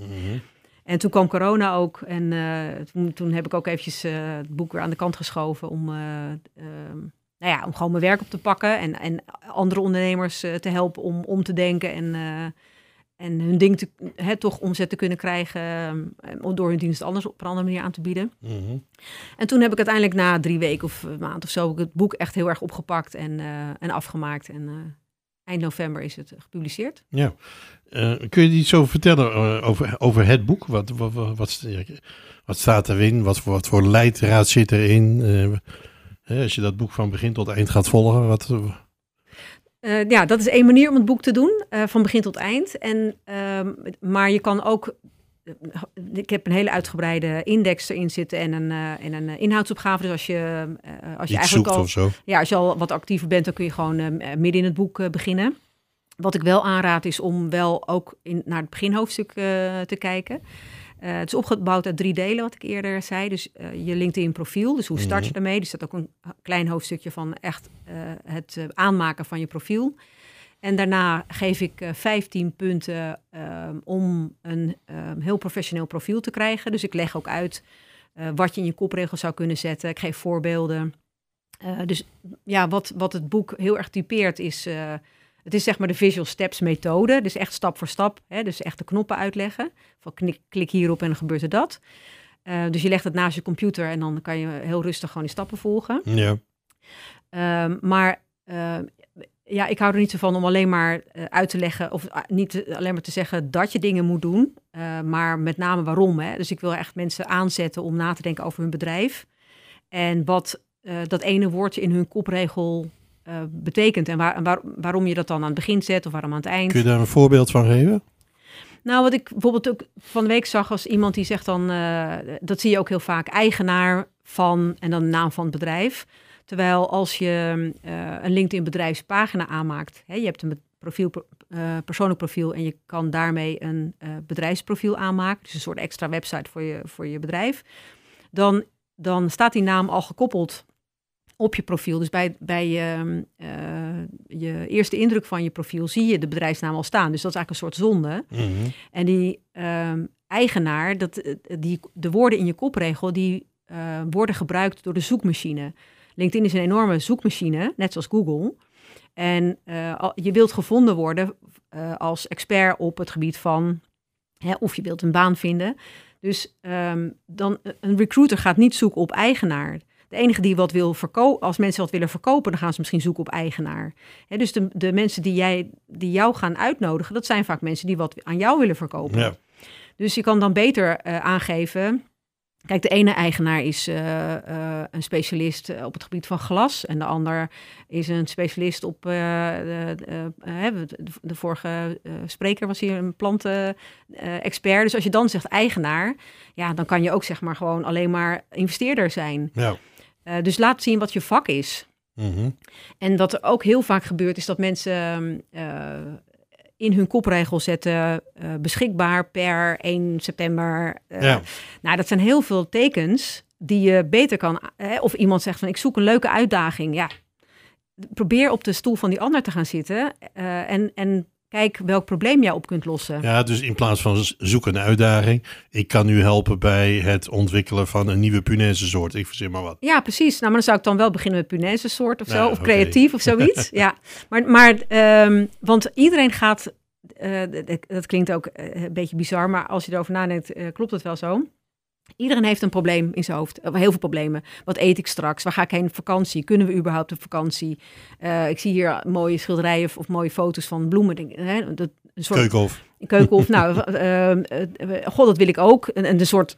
En toen kwam corona ook. En toen, toen heb ik ook eventjes het boek weer aan de kant geschoven om, eh, ehm, nou ja, om gewoon mijn werk op te pakken. En, en andere ondernemers eh, te helpen om om te denken en, eh, en hun ding te, hè, toch omzet te kunnen krijgen. eh, door hun dienst anders op een andere manier aan te bieden. Mhm. En toen heb ik uiteindelijk na drie weken of een maand of zo heb ik het boek echt heel erg opgepakt en, en afgemaakt. En eind november is het gepubliceerd. Ja. Kun je iets over vertellen over, over het boek? Wat, wat, wat, wat, wat staat erin? Wat voor, wat voor leidraad zit erin? Hè, als je dat boek van begin tot eind gaat volgen, wat, Eh, ja, dat is één manier om het boek te doen, eh, van begin tot eind. En, ehm, maar je kan ook, eh, ik heb een hele uitgebreide index erin zitten en een, en een inhoudsopgave. Dus als je, als je iets eigenlijk al, of zo? ja, als je al wat actiever bent, dan kun je gewoon eh, midden in het boek beginnen. Wat ik wel aanraad is om wel ook in, naar het beginhoofdstuk te kijken. Eh, het is opgebouwd uit drie delen, wat ik eerder zei. Dus eh, je LinkedIn profiel, dus hoe start je daarmee? Dus dat ook een klein hoofdstukje van echt eh, het aanmaken van je profiel. En daarna geef ik eh 15 punten om een heel professioneel profiel te krijgen. Dus ik leg ook uit wat je in je kopregel zou kunnen zetten. Ik geef voorbeelden. Dus ja, wat, wat het boek heel erg typeert is het is zeg maar de visual steps methode. Dus echt stap voor stap. Hè, dus echt de knoppen uitleggen. Van klik, klik hierop en dan gebeurt er dat. Eh, dus je legt het naast je computer en dan kan je heel rustig gewoon die stappen volgen. Ja. Ehm, maar eh, ja, ik hou er niet zo van om alleen maar eh, uit te leggen, of ah, niet te- alleen maar te zeggen dat je dingen moet doen, eh, maar met name waarom. Hè? Dus ik wil echt mensen aanzetten om na te denken over hun bedrijf en wat eh, dat ene woordje in hun kopregel eh, betekent en, waar, en waar- waarom je dat dan aan het begin zet of waarom aan het eind. Kun je daar een voorbeeld van geven? Nou, wat ik bijvoorbeeld ook van de week zag als iemand die zegt dan, eh, dat zie je ook heel vaak, eigenaar van en dan de naam van het bedrijf. Terwijl als je eh, een LinkedIn bedrijfspagina aanmaakt, hè, je hebt een profiel, persoonlijk profiel en je kan daarmee een bedrijfsprofiel aanmaken, dus een soort extra website voor je, voor je bedrijf, dan, dan staat die naam al gekoppeld op je profiel. Dus bij, bij je, eh, je eerste indruk van je profiel zie je de bedrijfsnaam al staan. Dus dat is eigenlijk een soort zonde. Mhm. En die ehm, eigenaar, dat, eh, die, de woorden in je kopregel, die eh, worden gebruikt door de zoekmachine. LinkedIn is een enorme zoekmachine, net zoals Google. En je wilt gevonden worden als expert op het gebied van, hè, of je wilt een baan vinden. Dus ehm, dan, een recruiter gaat niet zoeken op eigenaar. De enige die wat wil verkopen, als mensen wat willen verkopen, dan gaan ze misschien zoeken op eigenaar. Hè, dus de, de mensen die, jij, die jou gaan uitnodigen, dat zijn vaak mensen die wat aan jou willen verkopen. Ja. Dus je kan dan beter eh, aangeven. Kijk, de ene eigenaar is eh, eh, een specialist op het gebied van glas. En de ander is een specialist op. de, de, vorige spreker was hier een planten-expert. dus als je dan zegt eigenaar, ja, dan kan je ook zeg maar gewoon alleen maar investeerder zijn. Ja. Eh, dus laat zien wat je vak is. Mhm. En wat er ook heel vaak gebeurt, is dat mensen eh, in hun kopregel zetten eh, beschikbaar per 1 september. Ja. Nou, dat zijn heel veel tekens die je beter kan. Hè, of iemand zegt van ik zoek een leuke uitdaging. Ja, probeer op de stoel van die ander te gaan zitten en, en kijk welk probleem jij op kunt lossen. ja, dus in plaats van zoek een uitdaging, ik kan u helpen bij het ontwikkelen van een nieuwe punaise soort. Ik verzin maar wat. Ja, precies. Nou, maar dan zou ik dan wel beginnen met punaise soort of zo, Nou, of creatief of zoiets. (laughs) ja, maar, maar ehm, want iedereen gaat, d- dat klinkt ook eh, een beetje bizar, maar als je erover nadenkt, eh, klopt het wel zo. Iedereen heeft een probleem in zijn hoofd, of heel veel problemen. Wat eet ik straks? Waar ga ik heen op vakantie? Kunnen we überhaupt op vakantie? Eh, ik zie hier mooie schilderijen of, of mooie foto's van bloemen. Denk, hè, dat, een soort Keukenhof. keukenhof. nou, (laughs) eh, eh, god, dat wil ik ook. En, en een soort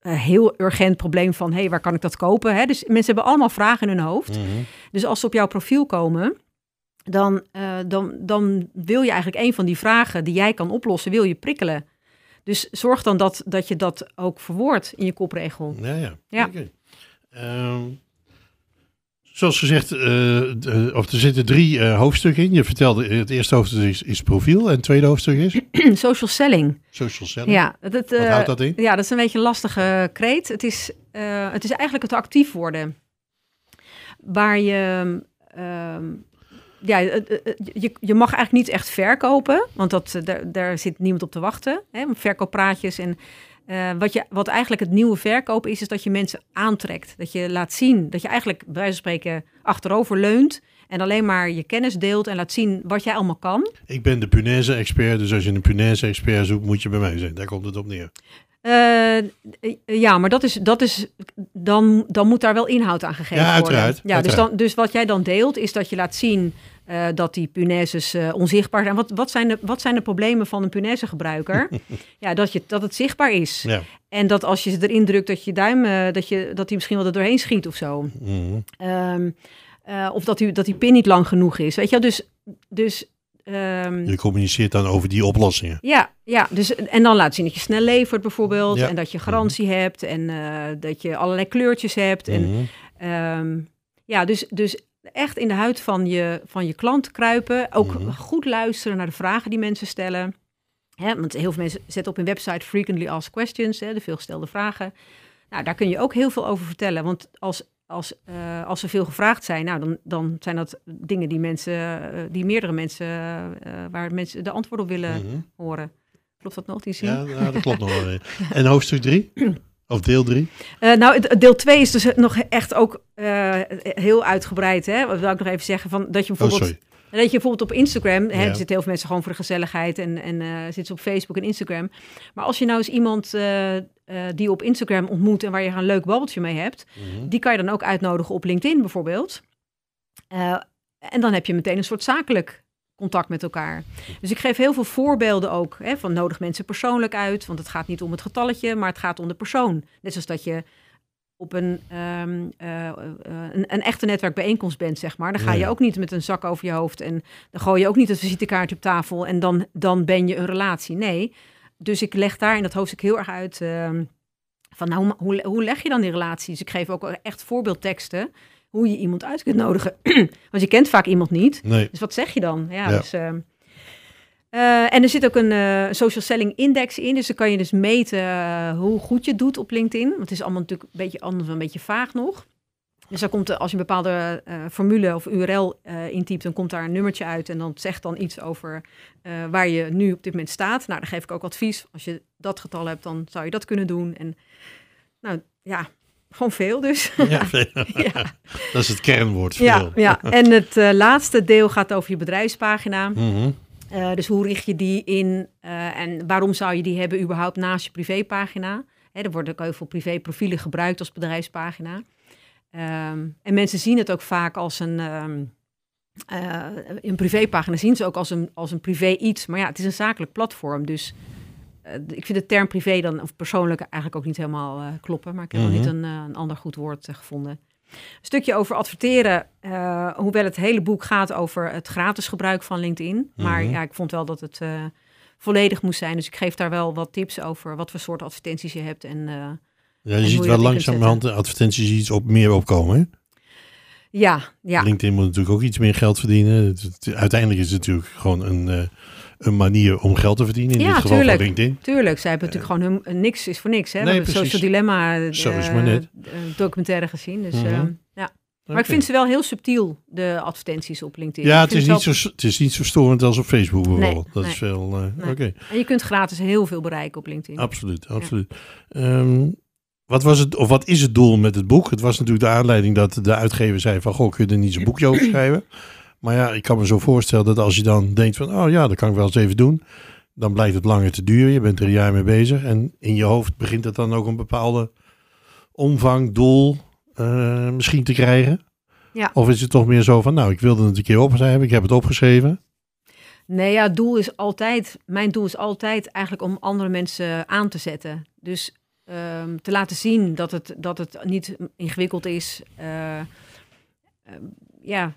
eh, heel urgent probleem van, hé, hey, waar kan ik dat kopen? Hè? Dus mensen hebben allemaal vragen in hun hoofd. Mhm. Dus als ze op jouw profiel komen, dan, dan, dan wil je eigenlijk een van die vragen die jij kan oplossen, wil je prikkelen. Dus zorg dan dat, dat je dat ook verwoordt in je kopregel. Ja, ja. Ja. Oké. Ehm, zoals gezegd, eh, de- of er zitten drie eh, hoofdstukken in. Je vertelde, eh, het eerste hoofdstuk is, is profiel en het tweede hoofdstuk is (clears throat) Social selling. social selling. Ja, dat, Wat houdt dat in? Ja, dat is een beetje een lastige kreet. Het is, het is eigenlijk het actief worden. Waar je... ehm, ja, het- het- het- je, je mag eigenlijk niet echt verkopen, want dat, eh, daar, daar zit niemand op te wachten. Hè? Verkooppraatjes en eh, wat, je, wat eigenlijk het nieuwe verkopen is, is dat je mensen aantrekt. Dat je laat zien, dat je eigenlijk bij wijze van spreken achterover leunt en alleen maar je kennis deelt en laat zien wat jij allemaal kan. Ik ben de punaise-expert, dus als je een punaise-expert zoekt, moet je bij mij zijn. Daar komt het op neer. Eh, ja, maar dat is, dat is dan, dan moet daar wel inhoud aan gegeven Ja, worden. uiteraard, Ja, dus, dan, dus wat jij dan deelt, is dat je laat zien eh, dat die punaises eh, onzichtbaar zijn. Wat, wat, zijn de, wat zijn de problemen van een punaise-gebruiker? (laughs) ja, dat, je, dat het zichtbaar is. Ja. En dat als je ze erin drukt, dat je duim, dat, je, dat die misschien wel er doorheen schiet of zo. Mhm. Ehm, eh, of dat die, dat die pin niet lang genoeg is. Weet je? Dus, dus ehm, Je communiceert dan over die oplossingen. ja, ja dus, en dan laat zien dat je snel levert bijvoorbeeld. Ja. En dat je garantie hebt. En eh, dat je allerlei kleurtjes hebt. En, Mhm. ehm, ja, dus, dus echt in de huid van je, van je klant kruipen. Ook Mhm. goed luisteren naar de vragen die mensen stellen. Hè, want heel veel mensen zetten op hun website frequently asked questions. Hè, de veelgestelde vragen. Nou, daar kun je ook heel veel over vertellen. Want als, als, eh, als er veel gevraagd zijn, nou, dan, dan zijn dat dingen die mensen, eh, die meerdere mensen, eh, waar mensen de antwoord op willen Mhm. horen. Klopt dat nog, die zin? Ja, nou, dat (laughs) klopt nog wel. weer. En hoofdstuk drie? (clears throat) Of deel drie? Eh, nou, het- het deel 2 is dus nog echt ook heel uitgebreid. Hè? Wat wil ik nog even zeggen? Van, dat je Oh, bijvoorbeeld... dat je bijvoorbeeld op Instagram, hè, Ja. er zitten heel veel mensen gewoon voor de gezelligheid en, en eh, zitten ze op Facebook en Instagram. Maar als je nou eens iemand eh, die je op Instagram ontmoet en waar je een leuk babbeltje mee hebt, Mhm. die kan je dan ook uitnodigen op LinkedIn bijvoorbeeld. Eh, en dan heb je meteen een soort zakelijk contact met elkaar. Dus ik geef heel veel voorbeelden ook hè, van nodig mensen persoonlijk uit, want het gaat niet om het getalletje, maar het gaat om de persoon. Net zoals dat je op een, ehm, eh, een, een echte netwerkbijeenkomst bent, zeg maar. Dan ga je ook niet met een zak over je hoofd en dan gooi je ook niet het visitekaartje op tafel en dan, dan ben je een relatie. Nee. Dus ik leg daar in dat hoofdstuk heel erg uit ehm, van nou, hoe, hoe, leg je dan die relatie? Dus ik geef ook echt voorbeeldteksten hoe je iemand uit kunt nodigen. (clears throat) Want je kent vaak iemand niet. Nee. Dus wat zeg je dan? Ja, Ja. Dus, ehm, eh, en er zit ook een eh, social selling index in. Dus dan kan je dus meten eh, hoe goed je doet op LinkedIn. Want het is allemaal natuurlijk een beetje anders, een beetje vaag nog. Dus dan komt als je een bepaalde eh, formule of URL eh, intypt, dan komt daar een nummertje uit. En dan zegt dan iets over eh, waar je nu op dit moment staat. Nou, dan geef ik ook advies. Als je dat getal hebt, dan zou je dat kunnen doen. En nou ja, gewoon veel dus. Ja, veel. (laughs) ja. dat is het kernwoord. Ja, Veel. ja, (laughs) en het laatste deel gaat over je bedrijfspagina. Mhm. Dus hoe richt je die in en waarom zou je die hebben überhaupt naast je privépagina? Hè, er worden ook heel veel privéprofielen gebruikt als bedrijfspagina. Ehm, en mensen zien het ook vaak als een, ehm eh, een privépagina zien ze ook als een, als een privé iets. Maar ja, het is een zakelijk platform, dus eh, ik vind de term privé dan, of persoonlijk, eigenlijk ook niet helemaal eh, kloppen. Maar ik heb nog Mhm. niet een, eh, een ander goed woord gevonden. Een stukje over adverteren, hoewel het hele boek gaat over het gratis gebruik van LinkedIn. Maar Mhm. ja, ik vond wel dat het volledig moest zijn. Dus ik geef daar wel wat tips over wat voor soort advertenties je hebt. En Ja, je ziet dat wel langzamerhand de advertenties iets op, meer opkomen. Hè? ja, ja, LinkedIn moet natuurlijk ook iets meer geld verdienen. Uiteindelijk is het natuurlijk gewoon een, eh, een manier om geld te verdienen. In Ja, dit geval tuurlijk. van LinkedIn. tuurlijk. Zij hebben natuurlijk gewoon hun, niks is voor niks. Hè? We Nee, hebben het precies. Social Dilemma eh, Zo is het maar net. eh, documentaire gezien. Dus, Mhm. eh, ja. Maar ik vind ze wel heel subtiel, de advertenties op LinkedIn. Ja, het is, niet zo, het is niet zo storend als op Facebook bijvoorbeeld. dat nee. is veel. eh, Nee. En je kunt gratis heel veel bereiken op LinkedIn. absoluut. absoluut. Ehm, wat, was het, of wat is het doel met het boek? Het was natuurlijk de aanleiding dat de uitgever zei van... Goh, kun je er niet zo'n boekje over schrijven? Maar ja, ik kan me zo voorstellen dat als je dan denkt van... Oh ja, dat kan ik wel eens even doen. Dan blijkt het langer te duren. Je bent er een jaar mee bezig. En in je hoofd begint het dan ook een bepaalde omvang, doel eh, misschien te krijgen. Ja. Of is het toch meer zo van... Nou, ik wilde het een keer opschrijven. Ik heb het opgeschreven. Nee, ja, doel is altijd, mijn doel is altijd eigenlijk om andere mensen aan te zetten. Dus ehm, te laten zien dat het, dat het niet ingewikkeld is. Eh, ehm, ja,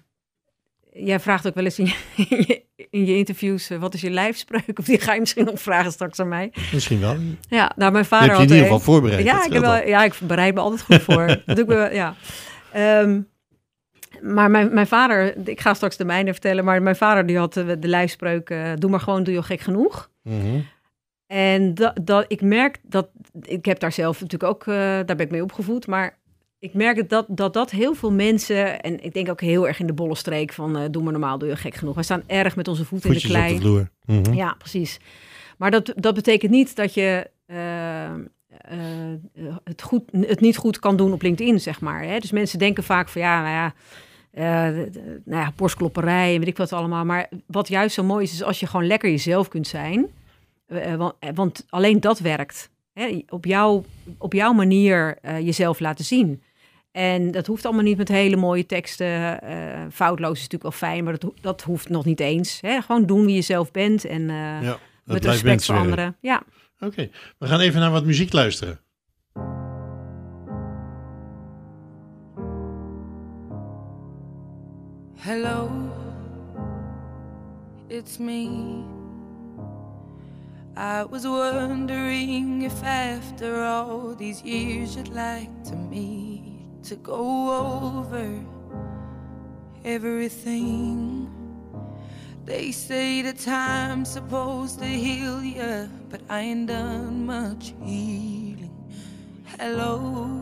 jij vraagt ook wel eens in je, (laughs) in je, in je interviews, eh, wat is je lijfspreuk? Of die ga je misschien nog vragen straks aan mij. Misschien wel. Ja, nou mijn vader heb je in had ieder geval voorbereid. ja, ik heb wel, ja, ik bereid me altijd goed voor. (laughs) dat doe ik wel, ja. Ehm, maar mijn, mijn vader, ik ga straks de mijne vertellen, maar mijn vader die had de, de lijfspreuk, eh, doe maar gewoon, doe je gek genoeg. Mhm. En dat, dat, ik merk dat, ik heb daar zelf natuurlijk ook, eh, daar ben ik mee opgevoed, maar ik merk dat, dat dat heel veel mensen, en ik denk ook heel erg in de bolle streek van, eh, doe maar normaal, doe je gek genoeg. We staan erg met onze voeten in de op klei. de vloer. Mhm. Ja, precies. Maar dat, dat betekent niet dat je eh, het, goed, het niet goed kan doen op LinkedIn, zeg maar. Hè? Dus mensen denken vaak van ja, nou ja, nou ja, borstklopperij en weet ik wat allemaal. Maar wat juist zo mooi is, is als je gewoon lekker jezelf kunt zijn. Eh, want, eh, want alleen dat werkt. Hè? Op, jouw, op jouw manier eh, jezelf laten zien. En dat hoeft allemaal niet met hele mooie teksten. eh, foutloos is natuurlijk wel fijn, maar dat, ho- dat hoeft nog niet eens. Hè? Gewoon doen wie je zelf bent en eh, Ja, met respect voor anderen. Ja. Oké, we gaan even naar wat muziek luisteren. Hello, it's me. I was wondering if after all these years you'd like to meet to go over everything. They say the time's supposed to heal ya, but I ain't done much healing. Hello,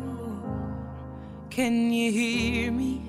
can you hear me?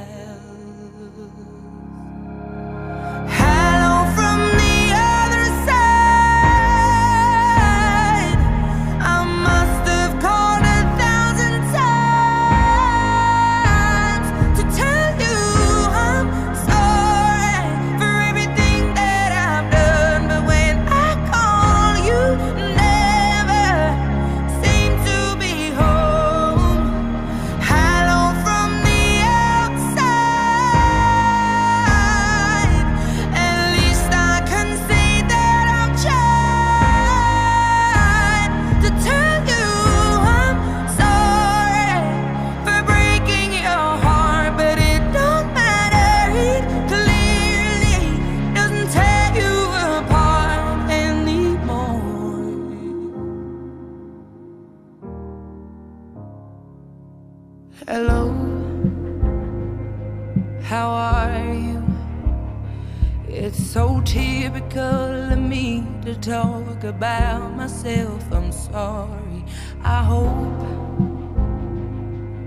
About myself. I'm sorry. I hope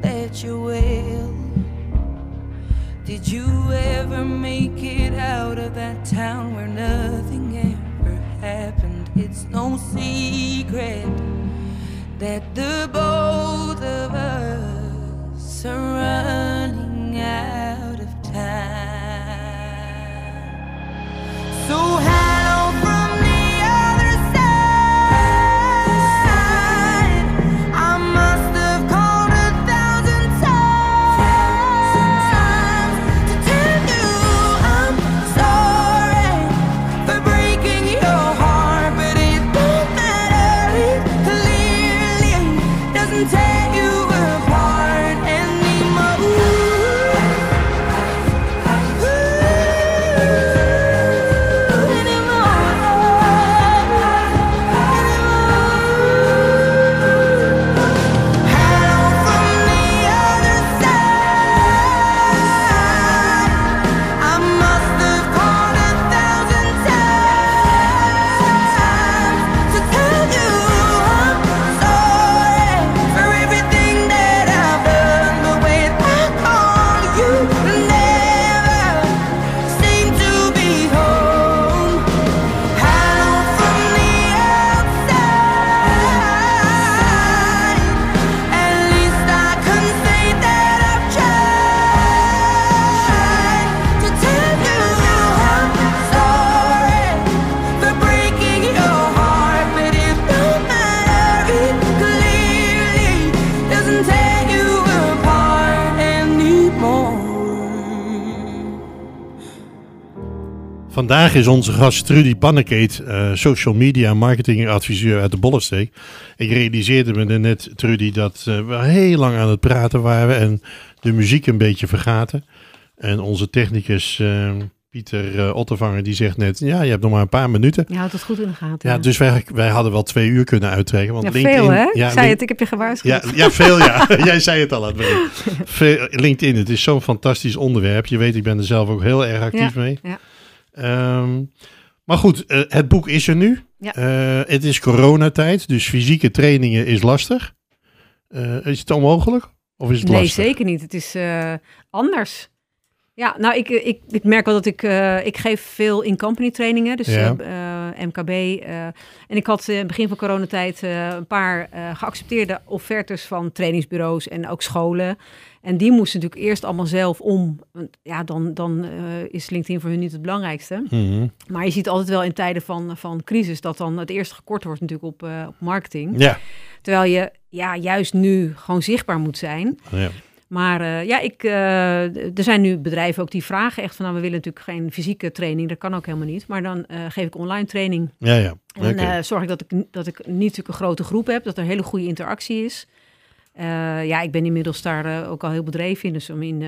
that you will. Did you ever make it out of that town where nothing ever happened? It's no secret that the both of us are running out of time. So Vandaag is onze gast Trudy Pannekeet, eh, social media marketing adviseur uit de Bollesteek. Ik realiseerde me net, Trudy, dat eh, we heel lang aan het praten waren en de muziek een beetje vergaten. En onze technicus eh, Pieter Ottervanger die zegt net, ja, je hebt nog maar een paar minuten. Je houdt het goed in de gaten. Ja, dus wij, wij hadden wel twee uur kunnen uittrekken. Want Ja, LinkedIn, veel hè? Ja, ik zei het, ik heb je gewaarschuwd. ja, ja, veel ja. (laughs) Jij zei het al aan het LinkedIn, het is zo'n fantastisch onderwerp. Je weet, ik ben er zelf ook heel erg actief mee. ja. Ehm, maar goed, eh, het boek is er nu. Ja. Eh, het is coronatijd, dus fysieke trainingen is lastig. Eh, is het onmogelijk? Of is het Nee, lastig? zeker niet. Het is anders. Ja, nou, ik, ik, ik merk wel dat ik... eh, ik geef veel in-company trainingen, dus Ja. eh, eh, MKB. en ik had in het begin van coronatijd een paar geaccepteerde offertes van trainingsbureaus en ook scholen. En die moesten natuurlijk eerst allemaal zelf om. Want Ja, dan, dan is LinkedIn voor hun niet het belangrijkste. Mhm. Maar je ziet altijd wel in tijden van, van crisis dat dan het eerst gekort wordt natuurlijk op, op marketing. Ja. Terwijl je ja, juist nu gewoon zichtbaar moet zijn. ja. Maar eh, ja, ik, eh, er zijn nu bedrijven ook die vragen echt van... nou, we willen natuurlijk geen fysieke training, dat kan ook helemaal niet. Maar dan eh, geef ik online training. Ja, ja. En zorg ik dat, ik dat ik niet natuurlijk een grote groep heb, dat er hele goede interactie is. Ja, ik ben inmiddels daar ook al heel bedreven in. Dus om in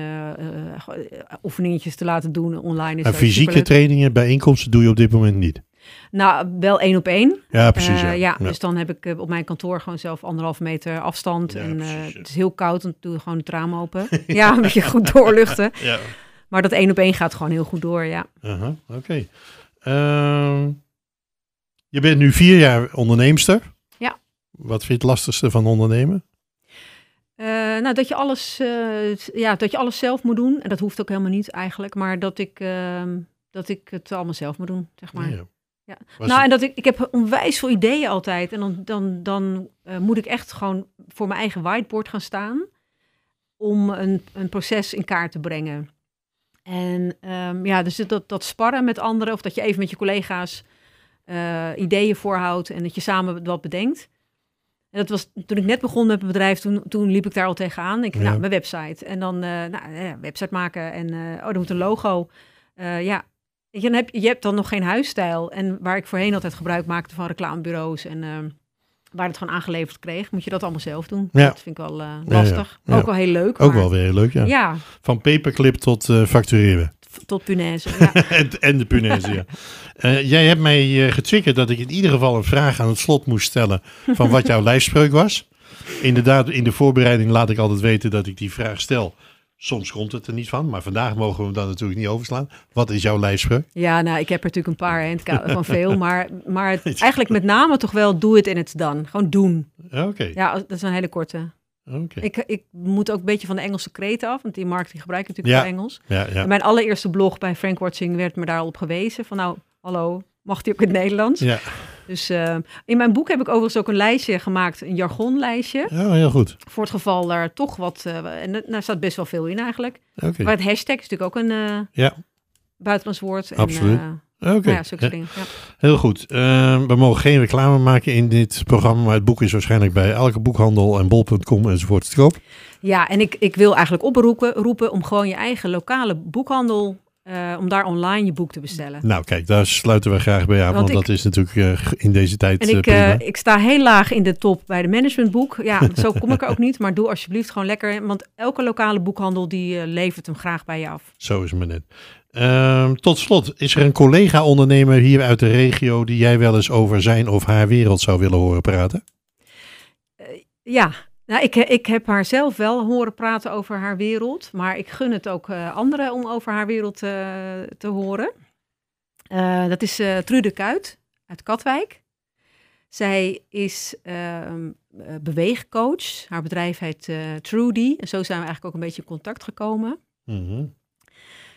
oefeningetjes te laten doen online is ook fysieke trainingen, bijeenkomsten doe je op dit moment niet. Nou, wel één op één. Ja, precies. Eh, ja. ja, Ja. dus dan heb ik eh, op mijn kantoor gewoon zelf anderhalf meter afstand. Ja, en eh, precies, het is heel koud, dan doe gewoon het raam open. (laughs) ja, een beetje goed doorluchten. Ja. Maar dat één op één gaat gewoon heel goed door, ja. Oké. Ehm, je bent nu vier jaar onderneemster. Ja. Wat vind je het lastigste van ondernemen? Nou, dat je, alles, ja, dat je alles zelf moet doen. En dat hoeft ook helemaal niet eigenlijk. Maar dat ik, ehm, dat ik het allemaal zelf moet doen, zeg maar. Ja. Ja. Was nou, en dat ik, ik heb onwijs veel ideeën altijd. En dan, dan, dan eh, moet ik echt gewoon voor mijn eigen whiteboard gaan staan. Om een, een proces in kaart te brengen. En ehm, ja, dus dat, dat sparren met anderen. Of dat je even met je collega's eh, ideeën voorhoudt. En dat je samen wat bedenkt. En dat was toen ik net begon met mijn bedrijf. Toen, toen liep ik daar al tegenaan. Ik, Ja. nou, mijn website. En dan, eh nou, website maken. En oh, er moet een logo. Ja, Weet je, dan heb, je hebt dan nog geen huisstijl. En waar ik voorheen altijd gebruik maakte van reclamebureaus en ehm, waar het gewoon aangeleverd kreeg, moet je dat allemaal zelf doen. Ja. Dat vind ik wel eh, ja. lastig. Ja. Ook wel heel leuk. Ook maar- wel weer heel leuk, ja. Ja, Van paperclip tot eh, factureren. tot punaise. Ja. (laughs) en, en de punaise, ja. Eh, jij hebt mij getriggerd dat ik in ieder geval een vraag aan het slot moest stellen van wat jouw (laughs) lijfspreuk was. Inderdaad, in de voorbereiding laat ik altijd weten dat ik die vraag stel. Soms komt het er niet van, maar vandaag mogen we hem dan natuurlijk niet overslaan. Wat is jouw lijfspreuk? ja, nou, ik heb er natuurlijk een paar hè, het van veel. (laughs) Maar, maar het- eigenlijk met name toch wel do it and it's done. Gewoon doen. Ja, Oké, Ja, dat is een hele korte. oké. Ik, ik moet ook een beetje van de Engelse kreten af, want die markt die gebruik ik natuurlijk Ja. Engels. Ja, ja. En Mijn allereerste blog bij Frank Watching werd me daarop gewezen. Van nou, hallo, mag die ook in het Nederlands? Ja, Dus eh, in mijn boek heb ik overigens ook een lijstje gemaakt, een jargonlijstje. ja heel goed. Voor het geval er toch wat, eh, en daar staat best wel veel in eigenlijk. Oké, Maar het hashtag is natuurlijk ook een eh, ja, buitenlands woord. Absoluut. oké. nou ja, Ja. Ja. Heel goed. Eh, we mogen geen reclame maken in dit programma, maar het boek is waarschijnlijk bij elke boekhandel en bol.com enzovoort te koop. ja, en ik, ik wil eigenlijk oproepen roepen om gewoon je eigen lokale boekhandel, eh, om daar online je boek te bestellen. Nou, kijk, daar sluiten we graag bij aan, want, Want ik- dat is natuurlijk eh, in deze tijd En ik, prima. eh, ik sta heel laag in de top bij de managementboek. Ja, (laughs) zo kom ik er ook niet. Maar doe alsjeblieft gewoon lekker. Want elke lokale boekhandel die levert hem graag bij je af. Zo is het maar net. Ehm, tot slot, is er een collega-ondernemer hier uit de regio die jij wel eens over zijn of haar wereld zou willen horen praten? Ja, nou, ik, ik heb haar zelf wel horen praten over haar wereld. Maar ik gun het ook eh, anderen om over haar wereld eh, te horen. Eh, dat is eh, Trude Kuit uit Katwijk. Zij is ehm, eh, beweegcoach. Haar bedrijf heet Trudy. En zo zijn we eigenlijk ook een beetje in contact gekomen. Mhm.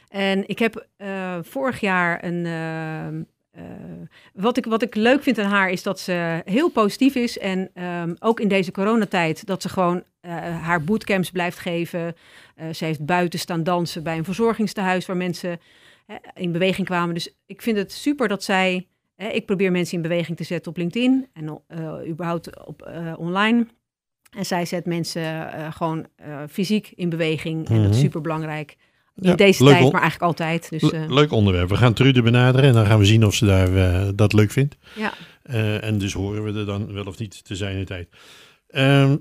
En ik heb vorig jaar een. Eh, wat, ik, wat ik leuk vind aan haar is dat ze heel positief is. En ehm, ook in deze coronatijd dat ze gewoon eh, haar bootcamps blijft geven. Eh, ze heeft buiten staan dansen bij een verzorgingstehuis waar mensen in beweging kwamen. Dus ik vind het super dat zij. ik probeer mensen in beweging te zetten op LinkedIn en überhaupt op, online. En zij zet mensen gewoon fysiek in beweging. En dat is Mhm. super belangrijk. Ja, In deze leuk tijd, maar eigenlijk altijd. Dus Le- eh, leuk onderwerp. We gaan Trude benaderen en dan gaan we zien of ze daar, eh, dat leuk vindt. ja. Eh, en dus horen we er dan wel of niet te zijn in tijd. Ehm,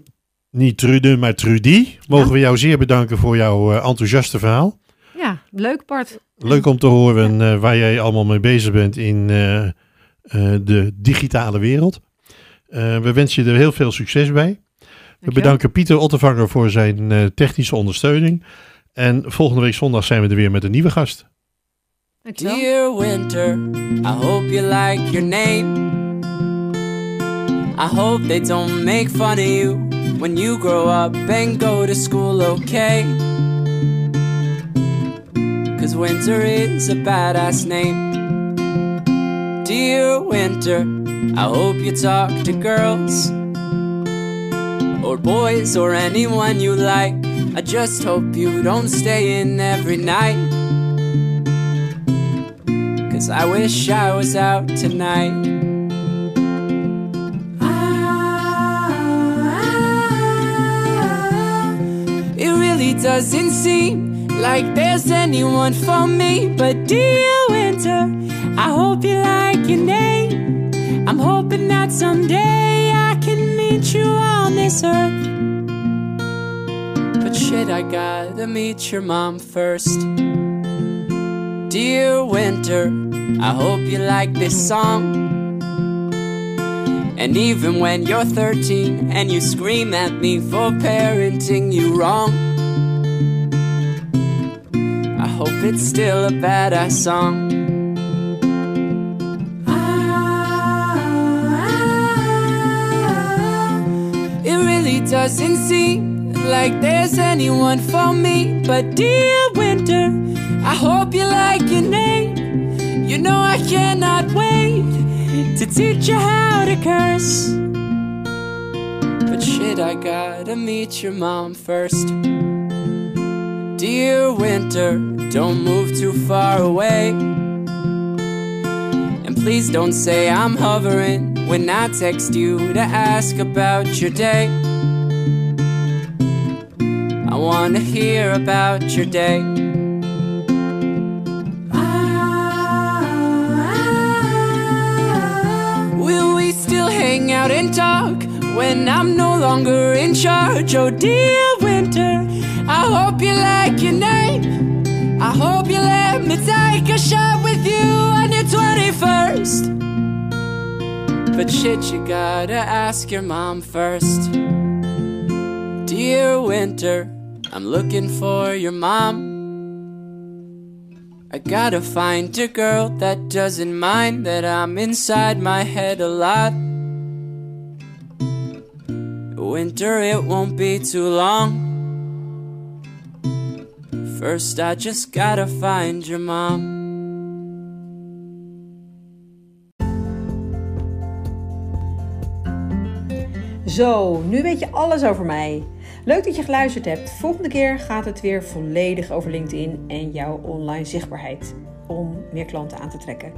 niet Trude, maar Trudy. Mogen Ja. we jou zeer bedanken voor jouw enthousiaste verhaal. ja, leuk Bart. Leuk om te horen eh, waar jij allemaal mee bezig bent in de digitale wereld. We wensen je er heel veel succes bij. We bedanken Pieter Ottevanger voor zijn technische ondersteuning. En volgende week zondag zijn we er weer met een nieuwe gast. Dankjewel. Dear Winter, I hope you like your name. I hope they don't make fun of you when you grow up and go to school, okay? Cause Winter is a badass name. Dear Winter, I hope you talk to girls or boys or anyone you like. I just hope you don't stay in every night. Cause I wish I was out tonight. Ah, It really doesn't seem like there's anyone for me. But dear winter, I hope you like your name. I'm hoping that someday You on this earth. But shit, I gotta meet your mom first. Dear winter, I hope you like this song. And even when you're 13 and you scream at me for parenting you wrong, I hope it's still a badass song. Doesn't seem like there's anyone for me. But dear winter, I hope you like your name. You know I cannot wait to teach you how to curse. But shit, I gotta meet your mom first. Dear winter, don't move too far away. And please don't say I'm hovering when I text you to ask about your day. I wanna hear about your day. Will we still hang out and talk when I'm no longer in charge? Oh, dear winter, I hope you like your name. I hope you let me take a shot with you on your 21st. But shit, you gotta ask your mom first. Dear winter, I'm looking for your mom. I gotta find a girl that doesn't mind that I'm inside my head a lot. Winter, it won't be too long. First, I just gotta find your mom. Zo, nu weet je alles over mij. Leuk dat je geluisterd hebt. Volgende keer gaat het weer volledig over LinkedIn en jouw online zichtbaarheid. Om meer klanten aan te trekken.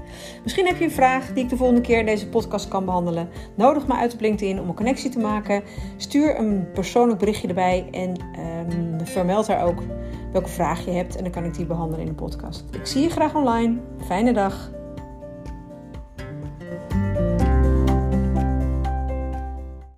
Misschien heb je een vraag die ik de volgende keer in deze podcast kan behandelen. Nodig me uit op LinkedIn om een connectie te maken. Stuur een persoonlijk berichtje erbij en ehm, vermeld daar ook welke vraag je hebt. En dan kan ik die behandelen in de podcast. Ik zie je graag online. Fijne dag.